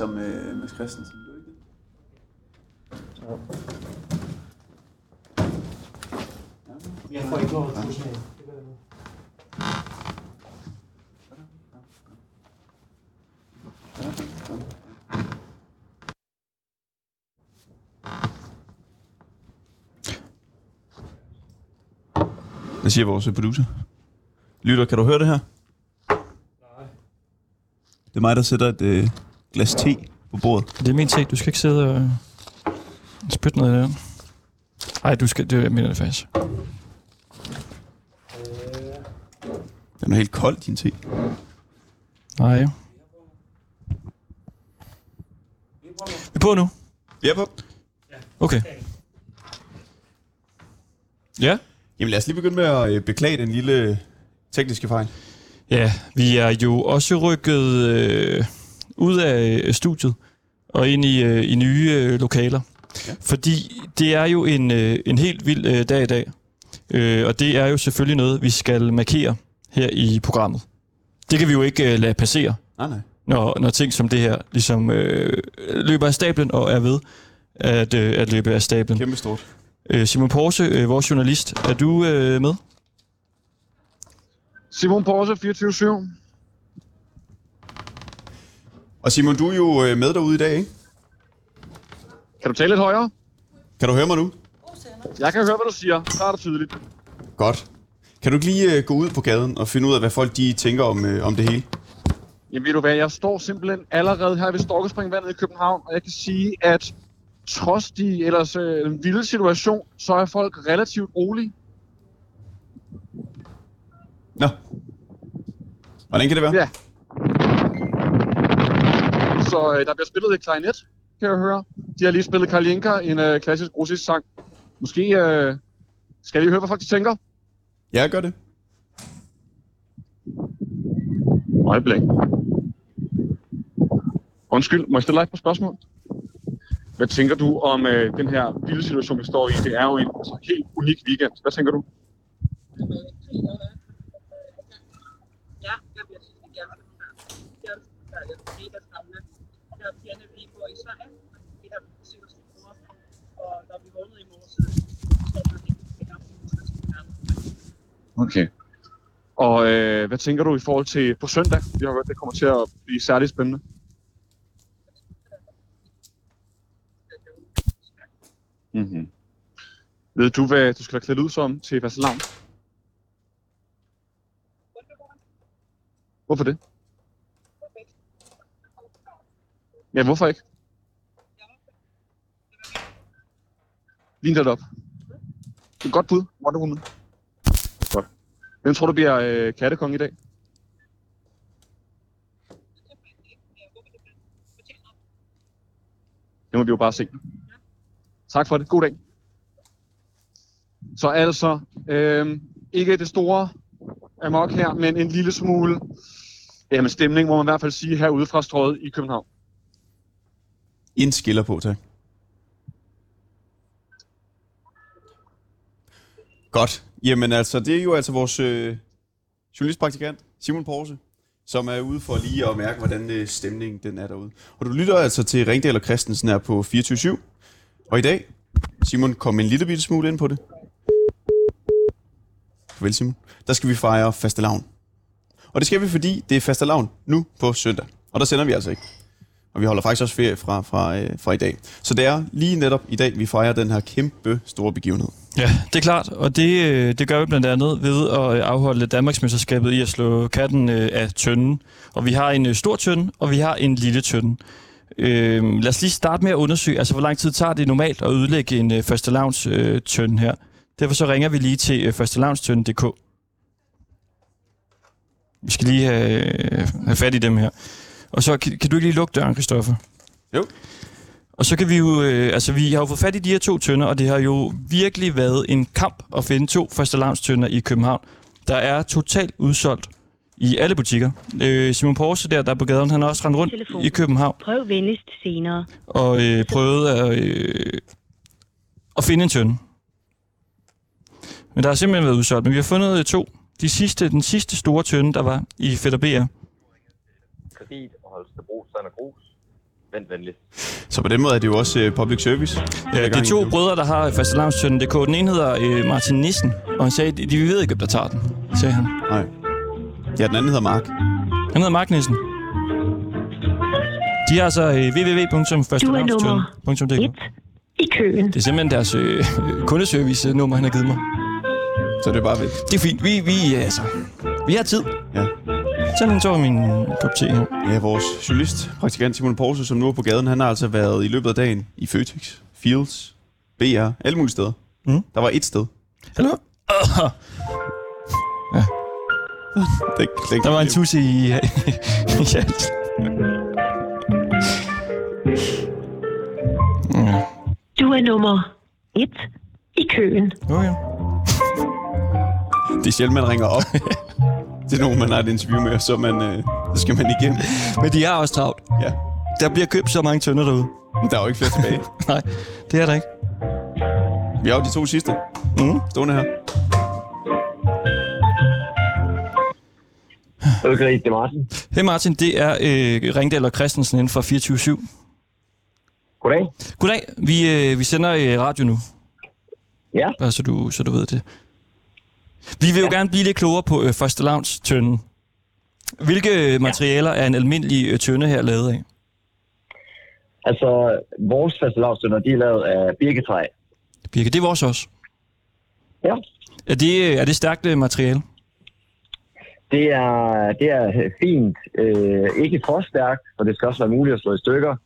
sig med Mads Christensen. Det? Jeg får ikke lov til det. Hvad siger vores producer? Lytter, kan du høre det her? Nej. Det er mig, der sætter et øh, glas te på bordet. Det er min ting. Du skal ikke sidde og spytte noget i den. Nej, du skal... Det jeg mener det faktisk. Den er helt kold, din te. Nej. Vi er på nu. Ja, på. Okay. Ja. Jamen lad os lige begynde med at øh, beklage den lille tekniske fejl. Ja, vi er jo også rykket øh, ud af øh, studiet og ind i, øh, i nye øh, lokaler. Ja. Ja. Fordi det er jo en, øh, en helt vild øh, dag i dag. Øh, og det er jo selvfølgelig noget, vi skal markere her i programmet. Det kan vi jo ikke øh, lade passere, Nej, nej. når, når ting som det her ligesom øh, løber af stablen og er ved at, øh, at løbe af stablen. Kæmpe stort. Øh, Simon Porse, øh, vores journalist, er du øh, med? Simon Porse, 24-7. Og Simon, du er jo øh, med derude i dag, ikke? Kan du tale lidt højere? Kan du høre mig nu? Jeg kan høre, hvad du siger. Klart og tydeligt. Godt. Kan du ikke lige øh, gå ud på gaden og finde ud af, hvad folk de tænker om, øh, om det hele? Jamen ved du hvad, jeg står simpelthen allerede her ved Storkespringvandet i København, og jeg kan sige, at trods de ellers øh, vilde situation, så er folk relativt rolige. Nå. Hvordan kan det være? Ja. Så øh, der bliver spillet et klarinet, kan jeg høre. De har lige spillet Karlinka, en øh, klassisk russisk sang. Måske øh, skal I høre, hvad folk tænker? Ja, gør det. Øjeblik. Undskyld, må jeg stille dig et par spørgsmål? Hvad tænker du om øh, den her vilde situation, vi står i? Det er jo en altså, helt unik weekend. Hvad tænker du? Ja, jeg vil sige, det gerne der er pigerne, vi bor i Sverige, vi har besøgt sin mor, og når vi vågnede i morges, så var det ikke. Okay. Og øh, hvad tænker du i forhold til på søndag? Vi har hørt, det kommer til at blive særligt spændende. Mm-hmm. Ved du, hvad du skal være klædt ud som til fastelavn? Hvorfor det? Ja, hvorfor ikke? Lign det op. Det er et godt bud, Wonder Woman. Godt. Hvem tror du bliver øh, kattekong i dag? Det må vi jo bare se. Tak for det. God dag. Så altså, øh, ikke det store amok her, men en lille smule jamen, stemning, må man i hvert fald sige, herude fra strøget i København. En skiller på, tak. Godt. Jamen altså, det er jo altså vores øh, journalistpraktikant, Simon Porse, som er ude for lige at mærke, hvordan øh, stemningen den er derude. Og du lytter altså til Ringdal og Christensen her på 24 Og i dag, Simon kom en lille bitte smule ind på det. Vel Simon. Der skal vi fejre fastelavn. Og det skal vi, fordi det er fastelavn nu på søndag. Og der sender vi altså ikke. Og vi holder faktisk også ferie fra, fra, øh, fra i dag. Så det er lige netop i dag, vi fejrer den her kæmpe store begivenhed. Ja, det er klart, og det, øh, det gør vi blandt andet ved at øh, afholde Danmarksmesterskabet i at slå katten øh, af tønden. Og vi har en øh, stor tønde, og vi har en lille tønde. Øh, lad os lige starte med at undersøge, altså hvor lang tid tager det normalt at ødelægge en øh, første lavns øh, tønde her. Derfor så ringer vi lige til øh, førstelavnstønden.dk. Vi skal lige have, øh, have fat i dem her. Og så kan, kan du ikke lige lukke døren, Christoffer? Jo. Og så kan vi jo, øh, altså vi har jo fået fat i de her to tønder, og det har jo virkelig været en kamp at finde to fastelavnstønder i København. Der er totalt udsolgt i alle butikker. Øh, Simon Porse der, der er på gaden, han har også rendt rundt Telefon. i København Prøv venligst senere. og øh, prøvet at, øh, at finde en tønde. Men der har simpelthen været udsolgt, men vi har fundet øh, to. De sidste, den sidste store tønde, der var i Fætter BR. Kredit Sand og Grus. vent venligt. Så på den måde er det jo også øh, public service. Ja, er to brødre, der har fastelavnstønden.dk. Den ene hedder øh, Martin Nissen, og han sagde, de, de ved ikke, hvem der tager den, sagde han. Nej. Ja, den anden hedder Mark. Han hedder Mark Nissen. De har altså øh, www.fastelavnstønden.dk. i køen. Det er simpelthen deres øh, kundeservice-nummer, han har givet mig. Så det er bare væk. Det er fint. Vi, vi, altså, vi har tid. Ja. Sådan en tår min kop te her. Ja, vores journalist, praktikant Simon Porse, som nu er på gaden, han har altså været i løbet af dagen i Føtex, Fields, BR, alle mulige steder. Mm. Der var et sted. Hallo? Det, det, Der var en tusse i, i halsen. Ja. Du er nummer et i køen. Okay. Det er sjældent, man ringer op til nogen, man har et interview med, så, man, øh, så skal man igennem. Men de er også travlt. Ja. Der bliver købt så mange tønder derude. Men der er jo ikke flere tilbage. Nej, det er der ikke. Vi har jo de to sidste. Mm. Stående her. Okay, det er Martin. Hej Martin, det er øh, Ringdal og Christensen inden for 24-7. Goddag. Goddag, vi, øh, vi sender øh, radio nu. Ja. Bare så du, så du ved det. Vi vil jo ja. gerne blive lidt klogere på øh, første lavns tønden. Hvilke øh, materialer er en almindelig øh, tønde her lavet af? Altså, vores fastelavstønder, de er lavet af birketræ. Birke, det er vores også. Ja. Er det, øh, er det stærkt øh, materiale? Det er, det er fint. Øh, ikke for stærkt, for det skal også være muligt at slå i stykker.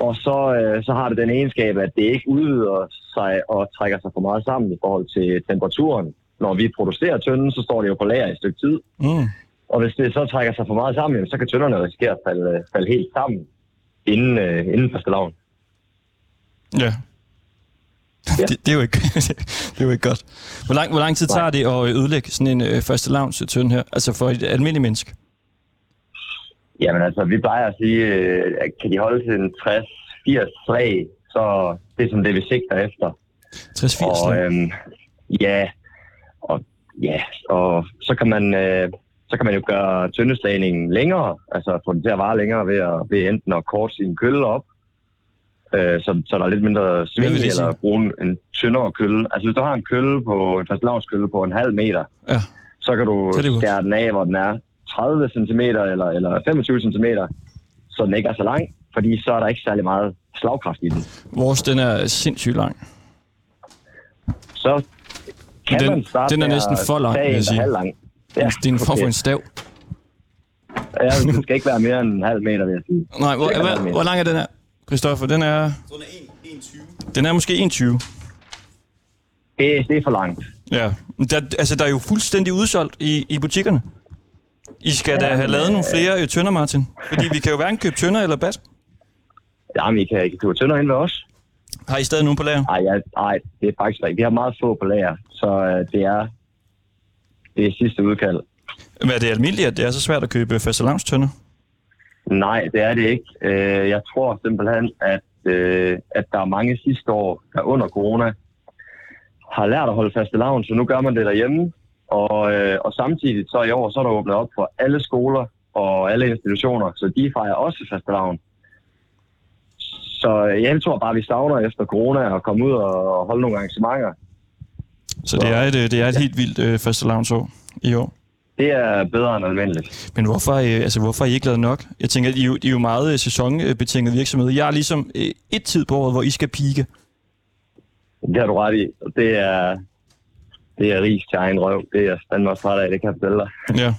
Og så, øh, så har det den egenskab, at det ikke udvider sig og trækker sig for meget sammen i forhold til temperaturen. Når vi producerer tønden, så står det jo på lager i et stykke tid. Mm. Og hvis det så trækker sig for meget sammen, så kan tønderne risikere at falde, falde helt sammen inden, øh, inden fastelavn. Ja. Ja. Det, det, er jo ikke, det er jo ikke godt. Hvor lang, hvor lang tid tager det at ødelægge sådan en øh, første lavns tønde her? Altså for et almindeligt menneske? Jamen altså, vi plejer at sige, øh, at kan de holde til en 60-80 slag, så det er som det, vi sigter efter. 60-80 Og slag. øhm, ja, ja, og så kan man øh, så kan man jo gøre tyndeslagningen længere, altså få den til at vare længere ved, at, ved enten at korte sin kølle op, øh, så, så der er lidt mindre sving, eller bruge en, en tyndere kølle. Altså hvis du har en kølle på, en fastelavnskølle på en halv meter, Ja. så kan du Så skære den af, hvor den er 30 cm eller, eller 25 cm, så den ikke er så lang, fordi så er der ikke særlig meget slagkraft i den. Vores, den er sindssygt lang. Så kan Den- man starte den er næsten for lang, vil jeg er sige. halv lang. Ja, Det er en form for en stav. Ja, det skal ikke være mere end en halv meter, vil jeg sige. Nej, hvor, hvor, hvor lang er den her? Christoffer, den er, Så den er 1,20. den er måske 21. Det, det er for langt. Ja. Der, altså, der er jo fuldstændig udsolgt i, i butikkerne. I skal da have lavet nogle flere øh, tønder, Martin. Fordi vi kan jo hverken købe tønder eller bat. Jamen, I kan, I kan købe tønder ind ved os. Har I stadig nogen på lager? Ej, ja, ej, det er faktisk ikke. Vi har meget få på lager, så øh, det er det er sidste udkald. Men er det almindeligt, at det er så svært at købe fastelavnstønder? Nej, det er det ikke. Øh, jeg tror simpelthen, at, øh, at der er mange sidste år, der under corona, har lært at holde faste lavn, så nu gør man det derhjemme. Og, øh, og samtidig så i år, så er der åbnet op for alle skoler og alle institutioner, så de fejrer også faste lavn. Så øh, jeg tror bare, vi savner efter corona at komme ud og holde nogle arrangementer. Så det er et, øh, det er et helt vildt øh, fastelavnsår i år. Det er bedre end almindeligt. Men hvorfor, øh, altså, hvorfor har I ikke lavet nok? Jeg tænker, at I, er jo- I er jo meget øh, sæsonbetinget virksomhed. Jeg er ligesom øh, et tid på året, hvor I skal pike. Det har du ret i. Det er, det er ris til egen røv. Det er fandme også træt af, det kan jeg fortælle dig. Ja.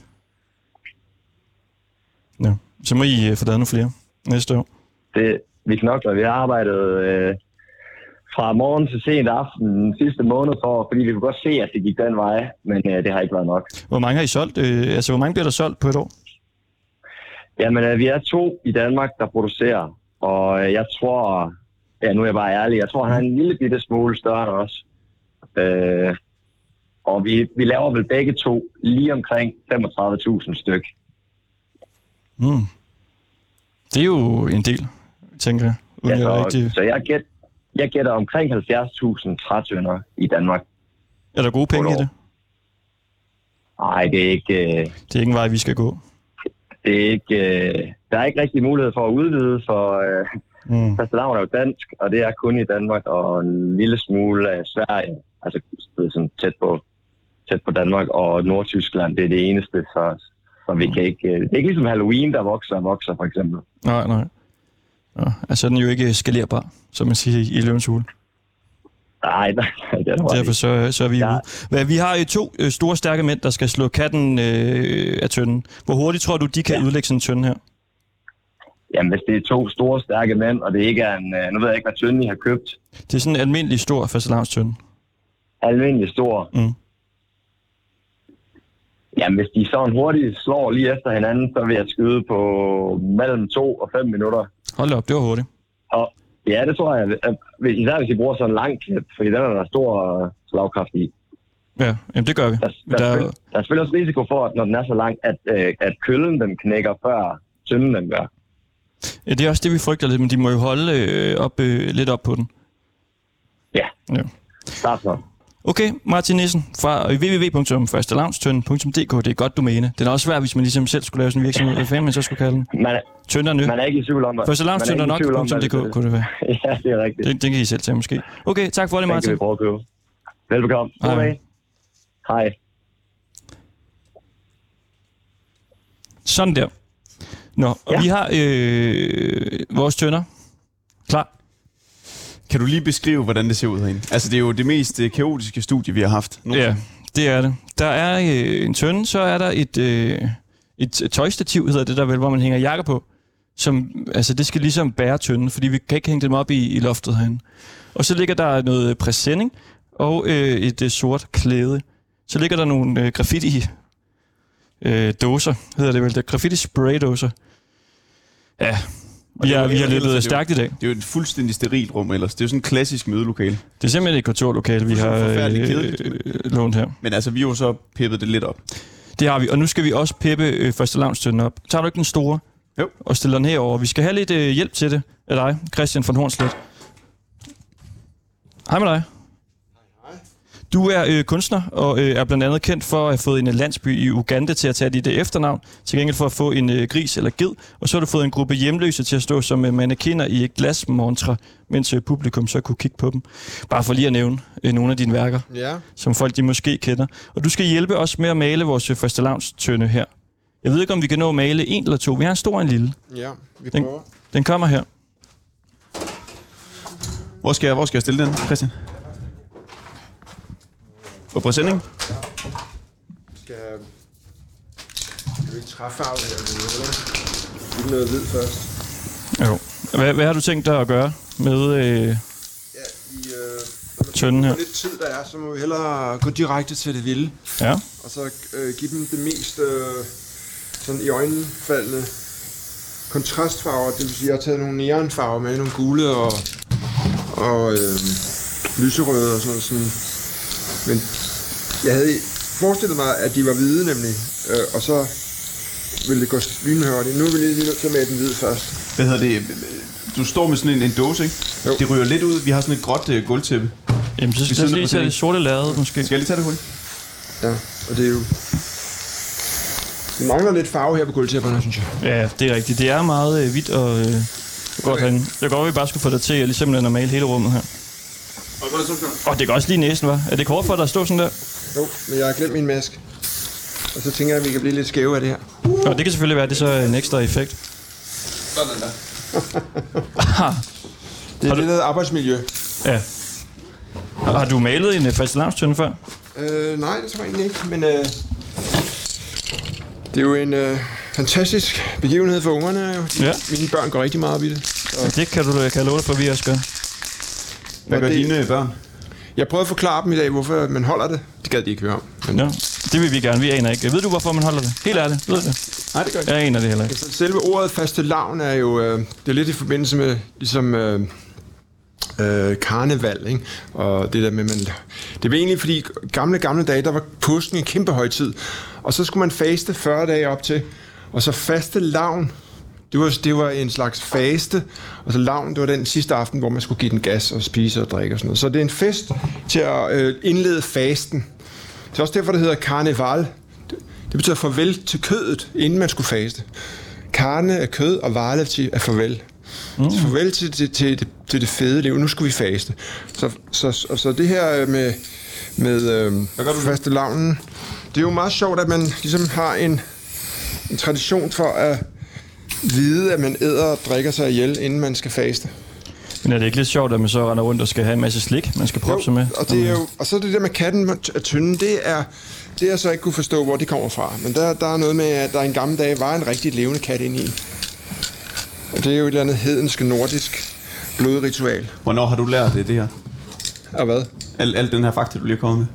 Ja. Så må I øh, få lavet nogle flere næste år. det, vi knokler. Vi har arbejdet øh, fra morgen til sent aften den sidste måned, for, fordi vi kunne godt se, at det gik den vej, men øh, det har ikke været nok. Hvor mange har I solgt? Øh, altså, hvor mange bliver der solgt på et år? Jamen, øh, vi er to i Danmark, der producerer, og øh, jeg tror, ja, nu er jeg bare ærlig, jeg tror, han er en lille bitte smule større end os. Øh, og vi, vi laver vel begge to lige omkring 35.000 styk. Mm. Det er jo en del, tænker jeg. Ja, så, rigtig... så jeg, gæt, jeg gætter omkring 70.000 trætønder i Danmark. Er der gode penge i det? Nej, det er ikke... Øh, Det er ikke en vej, vi skal gå. det er ikke, øh, der er ikke rigtig mulighed for at udvide, for øh, Mm. fastelavn er jo dansk, og det er kun i Danmark, og en lille smule af Sverige, altså sådan tæt på, tæt på Danmark, og Nordtyskland, det er det eneste, så, så vi kan ikke... øh, Det er ikke ligesom Halloween, der vokser og vokser, for eksempel. Nej, nej. Ja, altså, den er jo ikke skalerbar, som man siger i, løvens hule. Nej, nej, det er der Derfor så, så er vi Ja. ude. Hvad, vi har øh, to øh, store, stærke mænd, der skal slå katten øh, af tønden. Hvor hurtigt tror du, de kan ja. udlægge sådan en tønde her? Jamen, hvis det er to store, stærke mænd, og det ikke er en... øh, Nu ved jeg ikke, hvad tynde I har købt. Det er sådan en almindelig stor fastelavnstønde. Almindelig stor. Mm. Jamen, hvis de sådan hurtigt slår lige efter hinanden, så vil jeg skyde på mellem 2 og 5 minutter. Hold op, det var hurtigt. Og ja, det tror jeg, hvis- især hvis I bruger sådan en lang klip, fordi den er der stor øh, slagkraft i. Ja, jamen det gør vi. Der, der, Der- er, der er selvfølgelig også risiko for, at når den er så lang, at, øh, at køllen den knækker før tynden den gør. Ja, det er også det, vi frygter lidt, men de må jo holde øh, op, øh, lidt op på den. Ja. Ja. Start så. Okay, Martin Nissen fra www.fastelavnstønden.dk. Det er et godt domæne. Den er også svær, hvis man ligesom selv skulle lave sådan en virksomhed. Hvad fanden man så skulle kalde den? Man, Tønderne. man er ikke i tvivl om, er Fastelavnstønder.dk kunne det være. Ja, det er rigtigt. Det, det kan I selv tage måske. Okay, tak for det, Den kan Martin. vi prøve at købe. Velbekomme. Hej. dag. Hej. Sådan der. Nå, og Ja. vi har øh, vores tønder. Kan du lige beskrive, hvordan det ser ud herinde? Altså, det er jo det mest øh, kaotiske studie, vi har haft. Ja, det er det. Der er øh, en tønde, så er der et, øh, et tøjstativ, hedder det der vel, hvor man hænger jakker på. Som, altså det skal ligesom bære tønden, fordi vi kan ikke hænge dem op i, i loftet herinde. Og så ligger der noget øh, præsending og øh, et øh, sort klæde. Så ligger der nogle øh, graffiti øh, dåser, hedder det vel. Det er graffiti spraydåser. Ja, vi har, vi har løbet stærkt i dag. Det er jo et fuldstændig sterilt rum ellers. Det er jo sådan et klassisk mødelokale. Det er simpelthen et kontorlokale, vi har øh, øh, lånt her. Men altså, vi har jo så peppet det lidt op. Det har vi, og nu skal vi også peppe øh, første lavnstønden op. Tager du ikke den store? Jo. Og stiller den herover. Vi skal have lidt øh, hjælp til det af dig, Christian von Hornslet. Hej med dig. Du er øh, kunstner og øh, er blandt andet kendt for at have fået en landsby i Uganda til at tage dit øh, efternavn, til gengæld for at få en øh, gris eller ged, og så har du fået en gruppe hjemløse til at stå som øh, mannequiner i et glasmontre, mens øh, publikum så kunne kigge på dem. Bare for lige at nævne øh, nogle af dine værker Ja, som folk de måske kender. Og du skal hjælpe os med at male vores øh, første tønde her. Jeg ved ikke, om vi kan nå at male en eller to. Vi har en stor og en lille. ja, vi Den- prøver. Den kommer her. Hvor skal jeg, hvor skal jeg stille den, Christian? På præsending? Skal skal vi ikke træfarve her? Ikke noget hvid først. Jo. Hvad, hvad har du tænkt dig at gøre med... Øh, Ja, i, øh, Tønden her. Lidt tid der er, så må vi hellere gå direkte til det vilde. ja. Og så øh, give dem det mest øh, sådan i øjnefaldende kontrastfarver. Det vil sige, at jeg har taget nogle neonfarver med, nogle gule og, og øh, lyserøde og sådan. Sådan. Men jeg havde forestillet mig, at de var hvide nemlig, øh, og så ville det gå lynhørligt. Nu er vi lige nødt til at male den hvid først. Hvad hedder det? Du står med sådan en, en dåse, ikke? Jo. Det ryger lidt ud. Vi har sådan et gråt uh, gulvtæppe. Jamen, så skal vi lige tage det. det sorte lade, måske. Skal jeg lige tage det hul? Ja, og det er jo... Vi mangler lidt farve her på gulvtæpperne, synes jeg. Ja, det er rigtigt. Det er meget øh, hvidt og øh, godt herinde. Det kan godt, at vi bare skulle få dig til at, ligesom at male hele rummet her. Og det kan også lige næsen, var. Er det kort for dig at stå sådan der? Jo, men jeg har glemt min maske. Og så tænker jeg, at vi kan blive lidt skæve af det her. Og det kan selvfølgelig være, det er så en ekstra effekt. Det er Har det, du- der hedder arbejdsmiljø. Ja. Har, har du malet en øh, fastelavnstønde før? Øh, nej, det tror jeg egentlig ikke, men øh, det er jo en øh, fantastisk begivenhed for ungerne. Jo. De, Ja. Mine børn går rigtig meget op i det. Ja, det kan du kan jeg love dig for, vi også gør. Hvad gør det- dine børn? Jeg prøvede at forklare dem i dag, hvorfor man holder det. Det gad de ikke høre om. Men, Ja, det vil vi gerne. Vi aner ikke. Ved du, hvorfor man holder det? Helt ærligt. Ved du det? Nej, det gør jeg ikke. Jeg aner det heller ikke. Altså, selve ordet faste lavn er jo øh, det er lidt i forbindelse med ligesom øh, øh, karneval, ikke? Og det der med man det var egentlig fordi gamle gamle dage der var påsken en kæmpe højtid, og så skulle man faste 40 dage op til, og så faste lavn det var, det var en slags faste, og så lavn, det var den sidste aften, hvor man skulle give den gas og spise og drikke og sådan noget. Så det er en fest til at øh, indlede fasten. Det er også derfor, det hedder karneval. Det, det betyder farvel til kødet, inden man skulle faste. Karne er kød, og Varlevti er farvel. Mm. Så farvel til, til, til, det, til det fede liv. Nu skal vi faste. Så, så, så, så det her med, med øh, faste lavnen, det er jo meget sjovt, at man ligesom har en, en tradition for at vide, at man æder og drikker sig ihjel, inden man skal faste. Men er det ikke lidt sjovt, at man så render rundt og skal have en masse slik, man skal proppe sig med? og, det er jo, og så er det der med katten af tynden, det er, det er jeg så ikke kunne forstå, hvor det kommer fra. Men der, der er noget med, at der en gammel dag var en rigtig levende kat inde i. Og det er jo et eller andet hedensk nordisk blodritual. Hvornår har du lært det, det her? Og hvad? Al, al den her fakta, du lige er kommet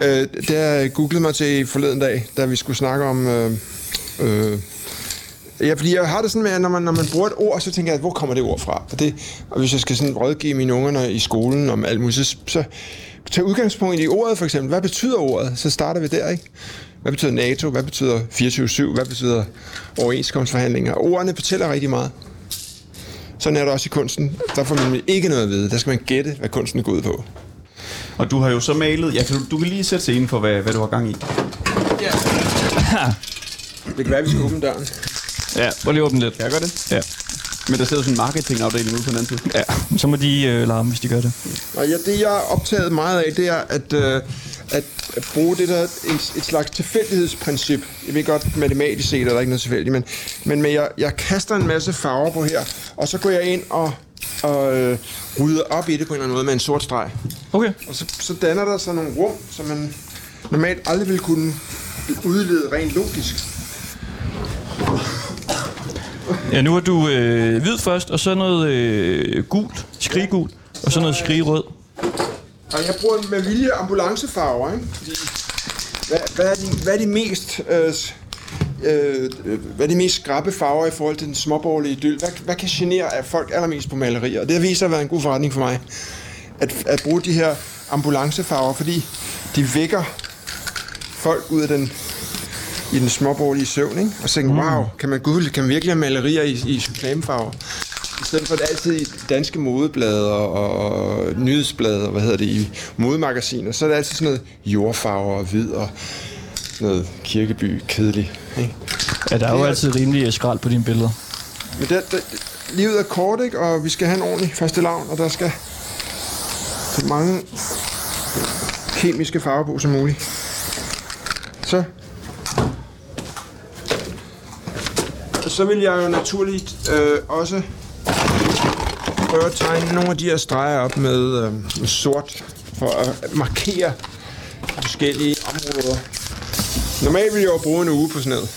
med? Øh, det har jeg googlet mig til forleden dag, da vi skulle snakke om... Øh, øh, Ja, fordi jeg har det sådan med, at når man, når man bruger et ord, så tænker jeg, hvor kommer det ord fra? Og, det, og hvis jeg skal sådan rådgive mine unger i skolen om alt muligt, så, så tag udgangspunkt i ordet for eksempel. Hvad betyder ordet? Så starter vi der, ikke? Hvad betyder NATO? Hvad betyder 24-7? Hvad betyder overenskomstforhandlinger? Ordene fortæller rigtig meget. Sådan er det også i kunsten. Der får man ikke noget at vide. Der skal man gætte, hvad kunsten går ud på. Og du har jo så malet... Ja, kan du, du kan lige sætte scenen for, hvad, hvad du har gang i. Ja. det kan være, at vi skal åbne døren. Ja, prøv lige at åbne lidt. Kan jeg gøre det? Ja. Men der sidder sådan en marketingafdeling ude på den anden side. Ja, så må de øh, larme, hvis de gør det. Og ja, det jeg er optaget meget af, det er at, øh, at, at bruge det der et, et slags tilfældighedsprincip. Jeg ved godt, matematisk set er der ikke noget tilfældigt, men, men med, jeg, jeg kaster en masse farver på her, og så går jeg ind og, og øh, rydder op i det på en eller anden måde med en sort streg. Okay. Og så, så danner der sig nogle rum, som man normalt aldrig ville kunne udlede rent logisk. Ja, nu har du øh, hvid først, og så noget øh, gult, skriggul, og så noget skrigrød. Og jeg bruger med vilje ambulancefarver, ikke? Fordi, hvad, hvad, er de, hvad er de mest... Øh, øh, øh, hvad er de mest skrappe farver i forhold til den småborgerlige idyl? Hvad, hvad kan genere af folk allermest på malerier? Og det har vist sig at være en god forretning for mig, at, at bruge de her ambulancefarver, fordi de vækker folk ud af den i den småborgerlige søvn, ikke? Og så tænker, mm. wow, kan man, gud, kan man virkelig have malerier i, i reklamefarver? I stedet for det altid i danske modeblade og, og nyhedsblade, og hvad hedder det, i modemagasiner, så er det altid sådan noget jordfarver og hvid og noget kirkeby, kedelig. Ikke? Ja, der er jo er- altid rimelig skrald på dine billeder. Men det, det, livet er kort, ikke? og vi skal have en ordentlig faste lavn, og der skal så mange kemiske farver på som muligt. Så. Så vil jeg jo naturligt øh, også prøve at tegne nogle af de her streger op med, øh, med sort, for at markere forskellige områder. Normalt ville jeg jo bruge en uge på sådan noget.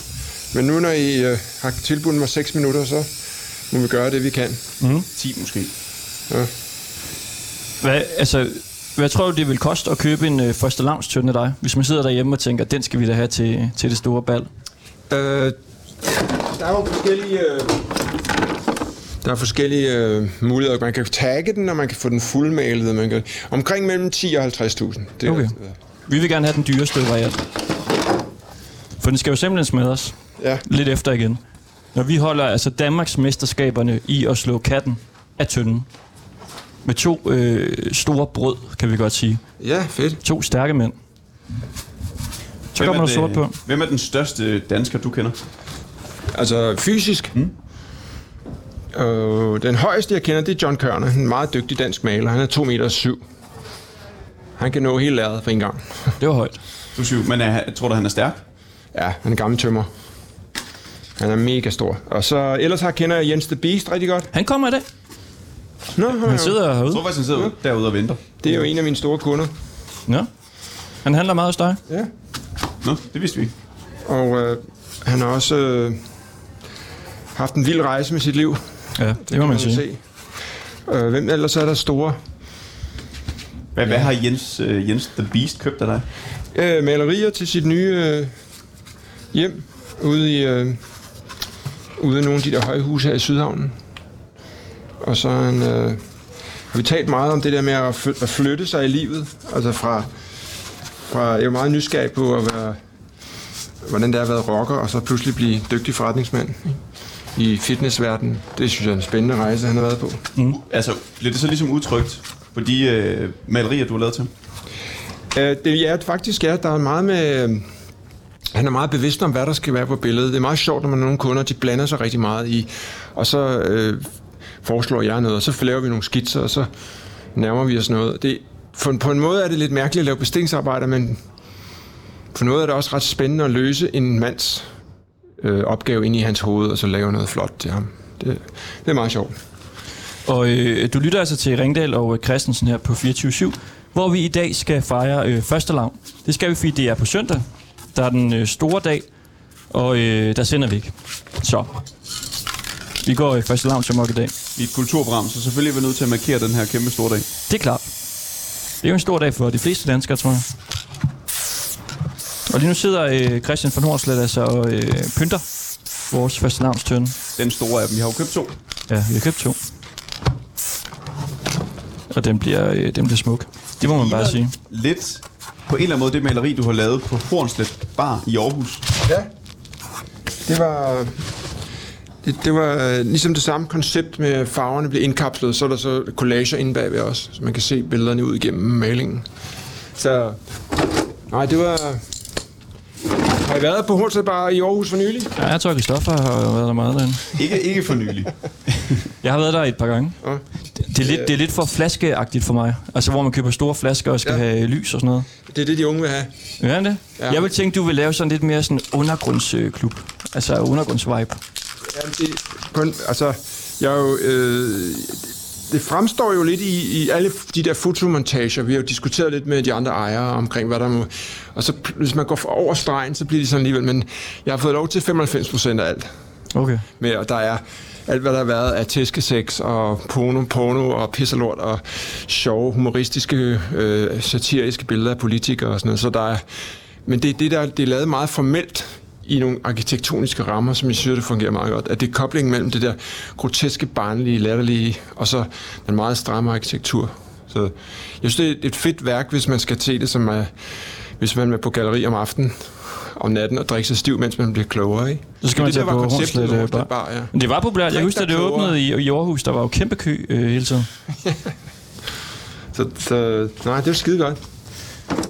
Men nu når I øh, har tilbudt mig 6 minutter, så må vi gøre det, vi kan. 10 måske. Hvad, altså, hvad tror du, det vil koste at købe en øh, første lavnstønde af dig, hvis man sidder derhjemme og tænker, den skal vi da have til, til det store bal? Øh, der er jo forskellige... Øh, der er forskellige øh, muligheder. Man kan tagge den, og man kan få den fuldmalet. Man kan, omkring mellem 10 og 50.000. Det er, Okay. Vi vil gerne have den dyreste variant. For den skal jo simpelthen smadres Ja. lidt efter igen. Når vi holder altså Danmarks mesterskaberne i at slå katten af tynden. Med to øh, store brød, kan vi godt sige. ja, fedt. To stærke mænd. Så Hvem kommer er der sort på. Hvem er den største dansker, du kender? Altså fysisk. Mm. Øh, den højeste, jeg kender, det er John Kørner. En meget dygtig dansk maler. Han er 2 meter syv. Han kan nå hele lærredet på en gang. Det var højt. Du siger, men er, tror du, han er stærk? Ja, han er gammel tømmer. Han er mega stor. Og så ellers har kender jeg Jens the Beast rigtig godt. Han kommer i dag. Nå, han, Han sidder Jeg herude. tror faktisk, han sidder derude og venter. Det er jo en af mine store kunder. Ja. Han handler meget hos dig. Ja. Nå, det vidste vi ikke. Og øh, han har også øh, haft en vild rejse med sit liv. Ja, det må man sige. Se. Øh, hvem ellers er der store? Hvad, hvad har Jens, uh, Jens The Beast købt af dig? Øh, malerier til sit nye øh, hjem ude i øh, ude i nogle af de der højhuse her i Sydhavnen. Og så han, øh, har vi talt meget om det der med at, fly- at flytte sig i livet. Altså fra, fra jeg er jo meget nysgerrig på at være, hvordan det er at være rocker, og så pludselig blive dygtig forretningsmand ikke? I fitnessverdenen. Det synes jeg er en spændende rejse, han har været på. Altså, bliver det så ligesom udtrykt på de uh, malerier, du har lavet til ham? Øh, det er faktisk, ja, der er meget med... øh, han er meget bevidst om, hvad der skal være på billedet. Det er meget sjovt, når man har nogle kunder, de blander sig rigtig meget i, og så øh, foreslår jeg noget, og så laver vi nogle skitser, og så nærmer vi os noget. Det, for, på en måde er det lidt mærkeligt at lave bestillingsarbejder, men på noget er det også ret spændende at løse en mands øh, opgave ind i hans hoved, og så lave noget flot til ham. Det, det er meget sjovt. Og øh, du lytter altså til Ringdal og øh, Christensen her på 24 hvor vi i dag skal fejre øh, første lavn. Det skal vi, fordi det er på søndag. Der er den øh, store dag, og øh, der sender vi ikke. Så, vi går i første lavn til mok i dag. I et kulturprogram, så selvfølgelig er vi nødt til at markere den her kæmpe store dag. Det er klart. Det er jo en stor dag for de fleste danskere, tror jeg. Og lige nu sidder øh, Christian von Hornslet altså og øh, pynter vores første lavnstønde. Den store af dem. Vi har jo købt to. Ja, vi har købt to. Og den bliver, øh, den bliver smuk. Det må man bare sige. Lidt på en eller anden måde det maleri, du har lavet på Hornslet Bar i Aarhus. Ja. Det var... Det, det var øh, ligesom det samme koncept med farverne blev indkapslet, så er der så collager inde bagved også, så man kan se billederne ud igennem malingen. Så... Nej, det var... Har I været på Hornslet Bar i Aarhus for nylig? Ja, jeg tror, Kristoffer har været der meget derinde. Ikke, ikke for nylig. Jeg har været der et par gange. Ja. Det, det, er lidt, det er lidt for flaskeagtigt for mig. Altså, hvor man køber store flasker og skal Ja. have lys og sådan noget. Det er det, de unge vil have. Ja, det? Ja. Jeg vil tænke, du vil lave sådan lidt mere sådan undergrundsklub. Altså undergrundsvibe. Jamen, det, på en, altså, jeg er jo, øh, det fremstår jo lidt i, i alle de der fotomontager. Vi har jo diskuteret lidt med de andre ejere omkring, hvad der må... Og så, hvis man går over stregen, så bliver det sådan alligevel. Men jeg har fået lov til 95 procent af alt. Okay. Med, og der er alt, hvad der har været af tæskesex og porno, porno og pisselort og sjove, humoristiske, øh, satiriske billeder af politikere og sådan noget. Så der er, men det, det, der, det er lavet meget formelt i nogle arkitektoniske rammer, som jeg synes, det fungerer meget godt. At det er koblingen mellem det der groteske, barnlige, latterlige, og så den meget stramme arkitektur. Så jeg synes, det er et fedt værk, hvis man skal se det som, uh, hvis man er på galleri om aftenen, om natten og drikke sig stiv, mens man bliver klogere, ikke? Så skal man det, der tage var på konceptet Hornslet, øh, Hornslet Bar. Bar, ja. Det var populært. Jeg husker, da det åbnede i, i Aarhus. Der var jo kæmpe kø øh, hele tiden. Så, så nej, det er skide godt.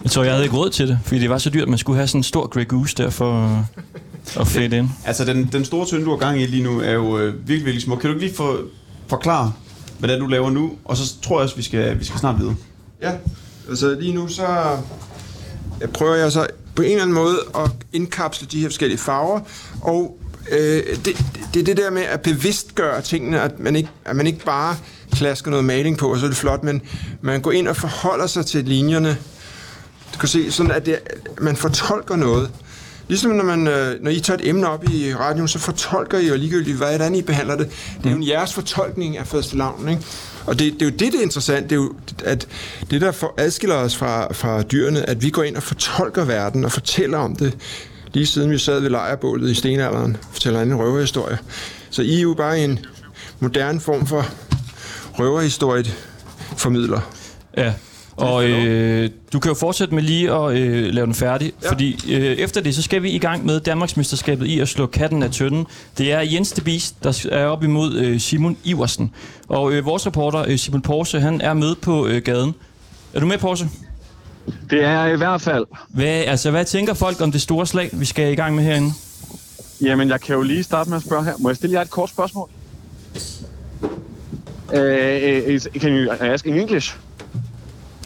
Jeg tror, jeg havde ikke råd til det, fordi det var så dyrt, at man skulle have sådan en stor Grey Goose der for at fade ind. Altså, den, den store tønde, du har gang i lige nu, er jo øh, virkelig, virkelig smuk. Kan du ikke lige få, forklare, hvad det er, du laver nu? Og så tror jeg også, vi skal, vi skal snart videre. Ja, altså lige nu så jeg prøver jeg så på en eller anden måde at indkapsle de her forskellige farver, og øh, det, det er det der med at bevidstgøre tingene, at man ikke, at man ikke bare klasker noget maling på, og så er det flot, men man går ind og forholder sig til linjerne. Du kan se, sådan at, det, man fortolker noget. Ligesom når, man, øh, når I tager et emne op i radioen, så fortolker I jo ligegyldigt, hvordan I behandler det. Det er jo jeres fortolkning af første lavn, ikke? Og det, det er jo det, det er interessant. Det er jo, at det, der for, adskiller os fra, fra dyrene, at vi går ind og fortolker verden og fortæller om det. Lige siden vi sad ved lejrebålet i stenalderen, fortæller en røverhistorie. Så I er jo bare en moderne form for røverhistorie formidler. Ja. Og øh, du kan jo fortsætte med lige at øh, lave den færdig, Ja. fordi øh, efter det, så skal vi i gang med Danmarksmesterskabet i at slå katten af tønden. Det er Jens de Beast, der er op imod øh, Simon Iversen. Og øh, vores reporter, øh, Simon Porse, han er med på øh, gaden. Er du med, Porse? Det er jeg i hvert fald. Hvad, altså, hvad tænker folk om det store slag, vi skal i gang med herinde? Jamen, jeg kan jo lige starte med at spørge her. Må jeg stille jer et kort spørgsmål? Uh, is, can you ask in English?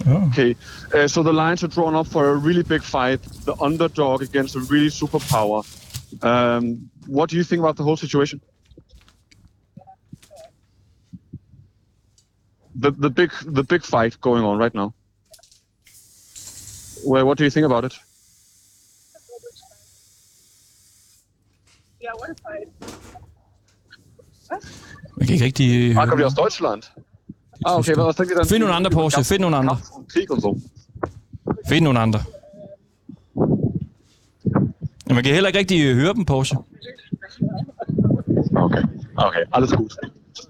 Oh. Okay. Uh, so the lines are drawn up for a really big fight, the underdog against a really superpower. Um, what do you think about the whole situation? The the big the big fight going on right now. Well, what do you think about it? Yeah, what if I... Man kan ikke rigtig øh, Ah, høre. kommt ihr aus Deutschland? Ah, okay, denkt ihr dann? Find nogle andre, Porsche, find nogle andre. Kampf und Krieg und so. Find nogle andre. Men man kan heller ikke rigtig øh, høre dem, Porsche. Okay, okay, alles gut.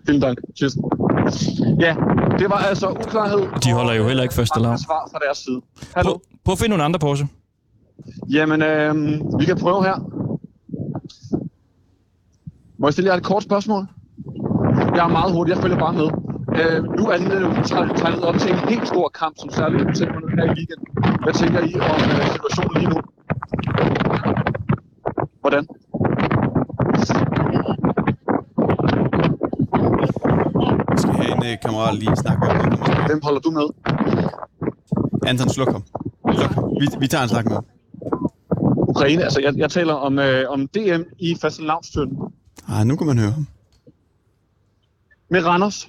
Vielen Dank. Tschüss. Ja, det var altså uklarhed. De holder jo heller ikke første og lavn. svar fra deres side. Hallo? Prøv, prøv at finde nogle andre, Porsche. Jamen, øhm, vi kan prøve her. Må jeg stille jer et kort spørgsmål? Jeg er meget hurtig, jeg følger bare med. Øh, nu er det jo tegnet op til en helt stor kamp, som særligt udsætter her i weekenden. Hvad tænker I om øh, situationen lige nu? Hvordan? Jeg skal have en øh, kammerat lige snakke med. Hvem holder du med? Anton, sluk ham. Sluk ham. Vi, vi tager en snak med ham. Ukraine, altså jeg, jeg taler om, øh, om DM i fastelavnstøtten Ah, nu kan man høre ham. med Randers.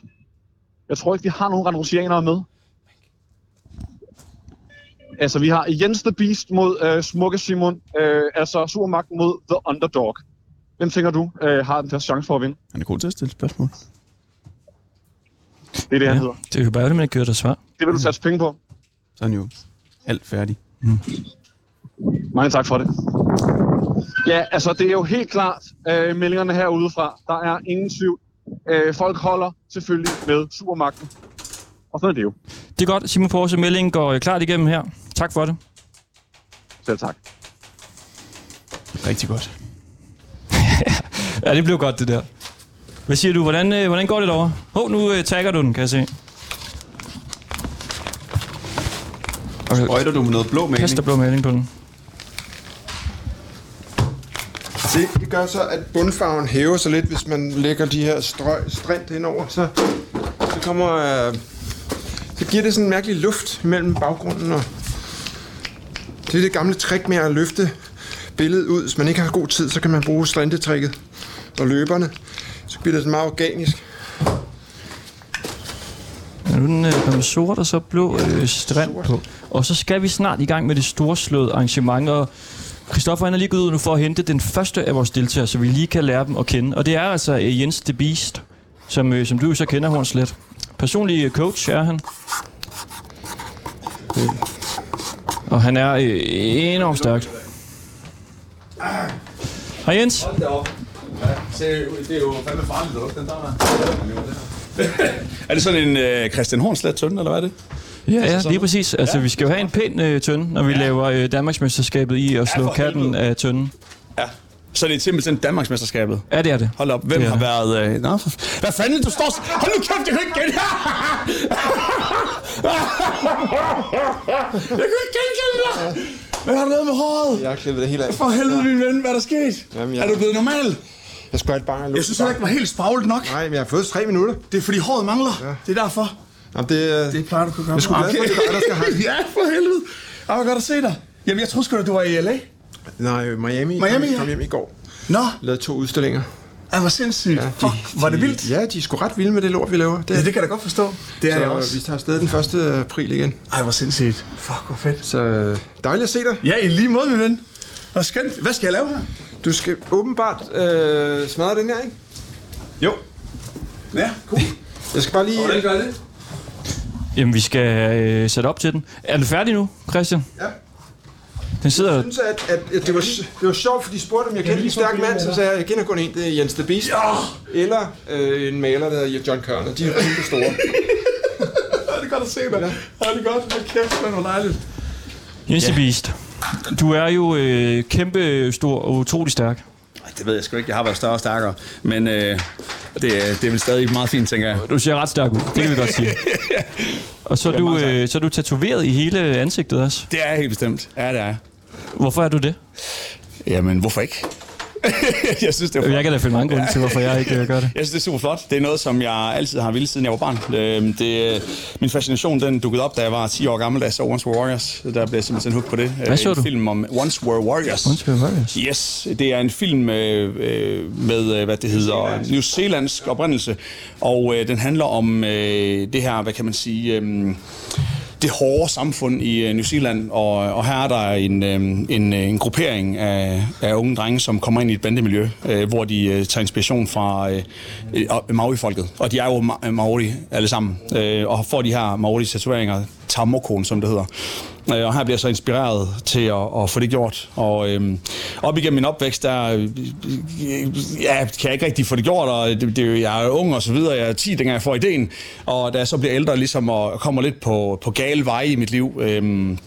Jeg tror ikke, vi har nogen randrusianere med. Altså, vi har Jens the Beast mod øh, Smukke Simon, øh, altså Supermagten mod The Underdog. Hvem tænker du øh, har den der chance for at vinde? Han er god til at stille spørgsmål. Det er det, han hedder. Det er jo bare, at man ikke gør dig svar. Det vil du satse penge på. Så er han jo alt færdig. Mange tak for det. Ja, altså det er jo helt klart øh, meldingerne herudefra. Der er ingen tvivl. Øh, folk holder selvfølgelig med supermagten. Og sådan er det jo. Det er godt. Simon Porse, meldingen går øh, klart igennem her. Tak for det. Selv tak. Rigtig godt. Ja, det blev godt, det der. Hvad siger du? Hvordan, øh, hvordan går det derovre? Hov, nu øh, tagger du den, kan jeg se. Okay, Sprøjter du med noget blå maling? kaster blå maling på den. Se, det gør så, at bundfarven hæver sig lidt, hvis man lægger de her strøg strint indover. Så, så kommer... Øh, så giver det sådan en mærkelig luft mellem baggrunden og... Det er det gamle trick med at løfte billedet ud. Hvis man ikke har god tid, så kan man bruge strintetrækket og løberne. Så bliver det sådan meget organisk. Ja, nu er den øh, kommet sort og så blå øh, strand på. Og så skal vi snart i gang med det storslåede arrangement, og Christoffer han er lige gået ud nu for at hente den første af vores deltagere, så vi lige kan lære dem at kende. Og det er altså øh, Jens The Beast, som, øh, som du jo så kender, Hornslet. Personlig øh, coach er han. Og han er enormt stærk. Hej Jens. Det er jo fandme farligt, den der Er det sådan en øh, Christian Hornslet tønde, eller hvad er det? Ja, ja, lige præcis. Altså, vi skal jo have en pæn øh, tønde, når vi laver øh, Danmarksmesterskabet i at slå for katten helvede. af tønden. Ja. Så det er simpelthen Danmarksmesterskabet. Ja, det er det. Hold op, hvem Det har det. været... Øh... Nå, for... Hvad fanden, du står... Hold nu kæft, jeg kan ikke gætte Jeg kan ikke genkende dig! Hvad har du lavet med håret? Jeg har klippet det helt af. For helvede, min ven, hvad er der sket? Jamen, jeg- Er du blevet normal? Jeg skal have et barn. Jeg synes heller ikke, det var helt spaglet nok. Nej, men jeg har fået tre minutter. Det er fordi håret mangler. Ja. Det er derfor. Jamen, det, Det plejer du at gøre. Jeg er sgu glad for, det er dig, der skal have. Ja, for helvede. Ej, hvor godt at se dig. Jamen, jeg troede sgu da, du var i L.A. Nej, Miami. Miami, kom, ja. kom hjem i går. Nå, Lavede to udstillinger. ej, hvor sindssygt. Ja, Fuck, var det vildt? Ja, de er sgu ret vilde med det lort, vi laver. Det, Ja, det kan jeg da godt forstå. Det er så jeg også. vi tager afsted den 1. april igen. Ej, hvor sindssygt. Fuck, hvor fedt. Så øh, dejligt at se dig. Ja, i lige måde, min ven. Hvor skønt. Hvad skal jeg lave her? Du skal åbenbart øh, smadre den her, ikke? Jo. Ja, cool. Jeg skal bare lige... Hvordan gør det? Jamen, vi skal øh, sætte op til den. Er du færdig nu, Christian? Ja. Den sidder... Jeg synes, at, at, at det, var, det var sjovt, fordi de spurgte, om jeg kendte en stærk mand, så sagde jeg, jeg kender kun en, det er Jens the Beast. Ja. Eller øh, en maler, der hedder John Kørner. De er kæmpe store. Ja, det er godt at se dig. Ja, det er godt. Hold kæft, man, hvor dejligt. Jens ja. Beast. Du er jo øh, kæmpe stor og utrolig stærk. Det ved jeg sgu ikke. Jeg har været større og stærkere. Men øh, det, er- det er vel stadig meget fint, tænker jeg. Du ser ret stærk ud, det kan vi godt sige. Og så er, du, øh, så er du tatoveret i hele ansigtet også. Det er jeg helt bestemt. Ja, det er jeg. Hvorfor er du det? Jamen, hvorfor ikke? jeg synes, det er flot. Jeg kan da finde mange grunde til, hvorfor jeg ikke øh, gør det. Jeg synes, det er super flot. Det er noget, som jeg altid har ville, siden jeg var barn. Øh, Det, min fascination, den dukkede op, da jeg var 10 år gammel, da jeg så Once Were Warriors. Der blev jeg simpelthen hooked på det. Hvad så en du? film om Once Were Warriors. Once Were Warriors. Yes, det er en film øh, øh, med, øh, hvad det hedder, New Zealandsk oprindelse, og øh, den handler om øh, det her, hvad kan man sige, øh, det hårde samfund i øh, New Zealand, og, og her er der en, øh, en, øh, en gruppering af, af unge drenge, som kommer ind i et bandemiljø, hvor de tager inspiration fra Maori-folket, og de er jo Maori alle sammen, og får de her Maori-tatoveringer, Tamokon, som det hedder. Øh, Og her bliver jeg så inspireret til at, at få det gjort. Og øhm, op igennem min opvækst, der øh, ja, kan jeg ikke rigtig få det gjort, og det, det, jeg er ung og så videre. Jeg er 10, dengang jeg får ideen. Og da jeg så bliver ældre, ligesom og kommer lidt på, på gale veje i mit liv, øhm,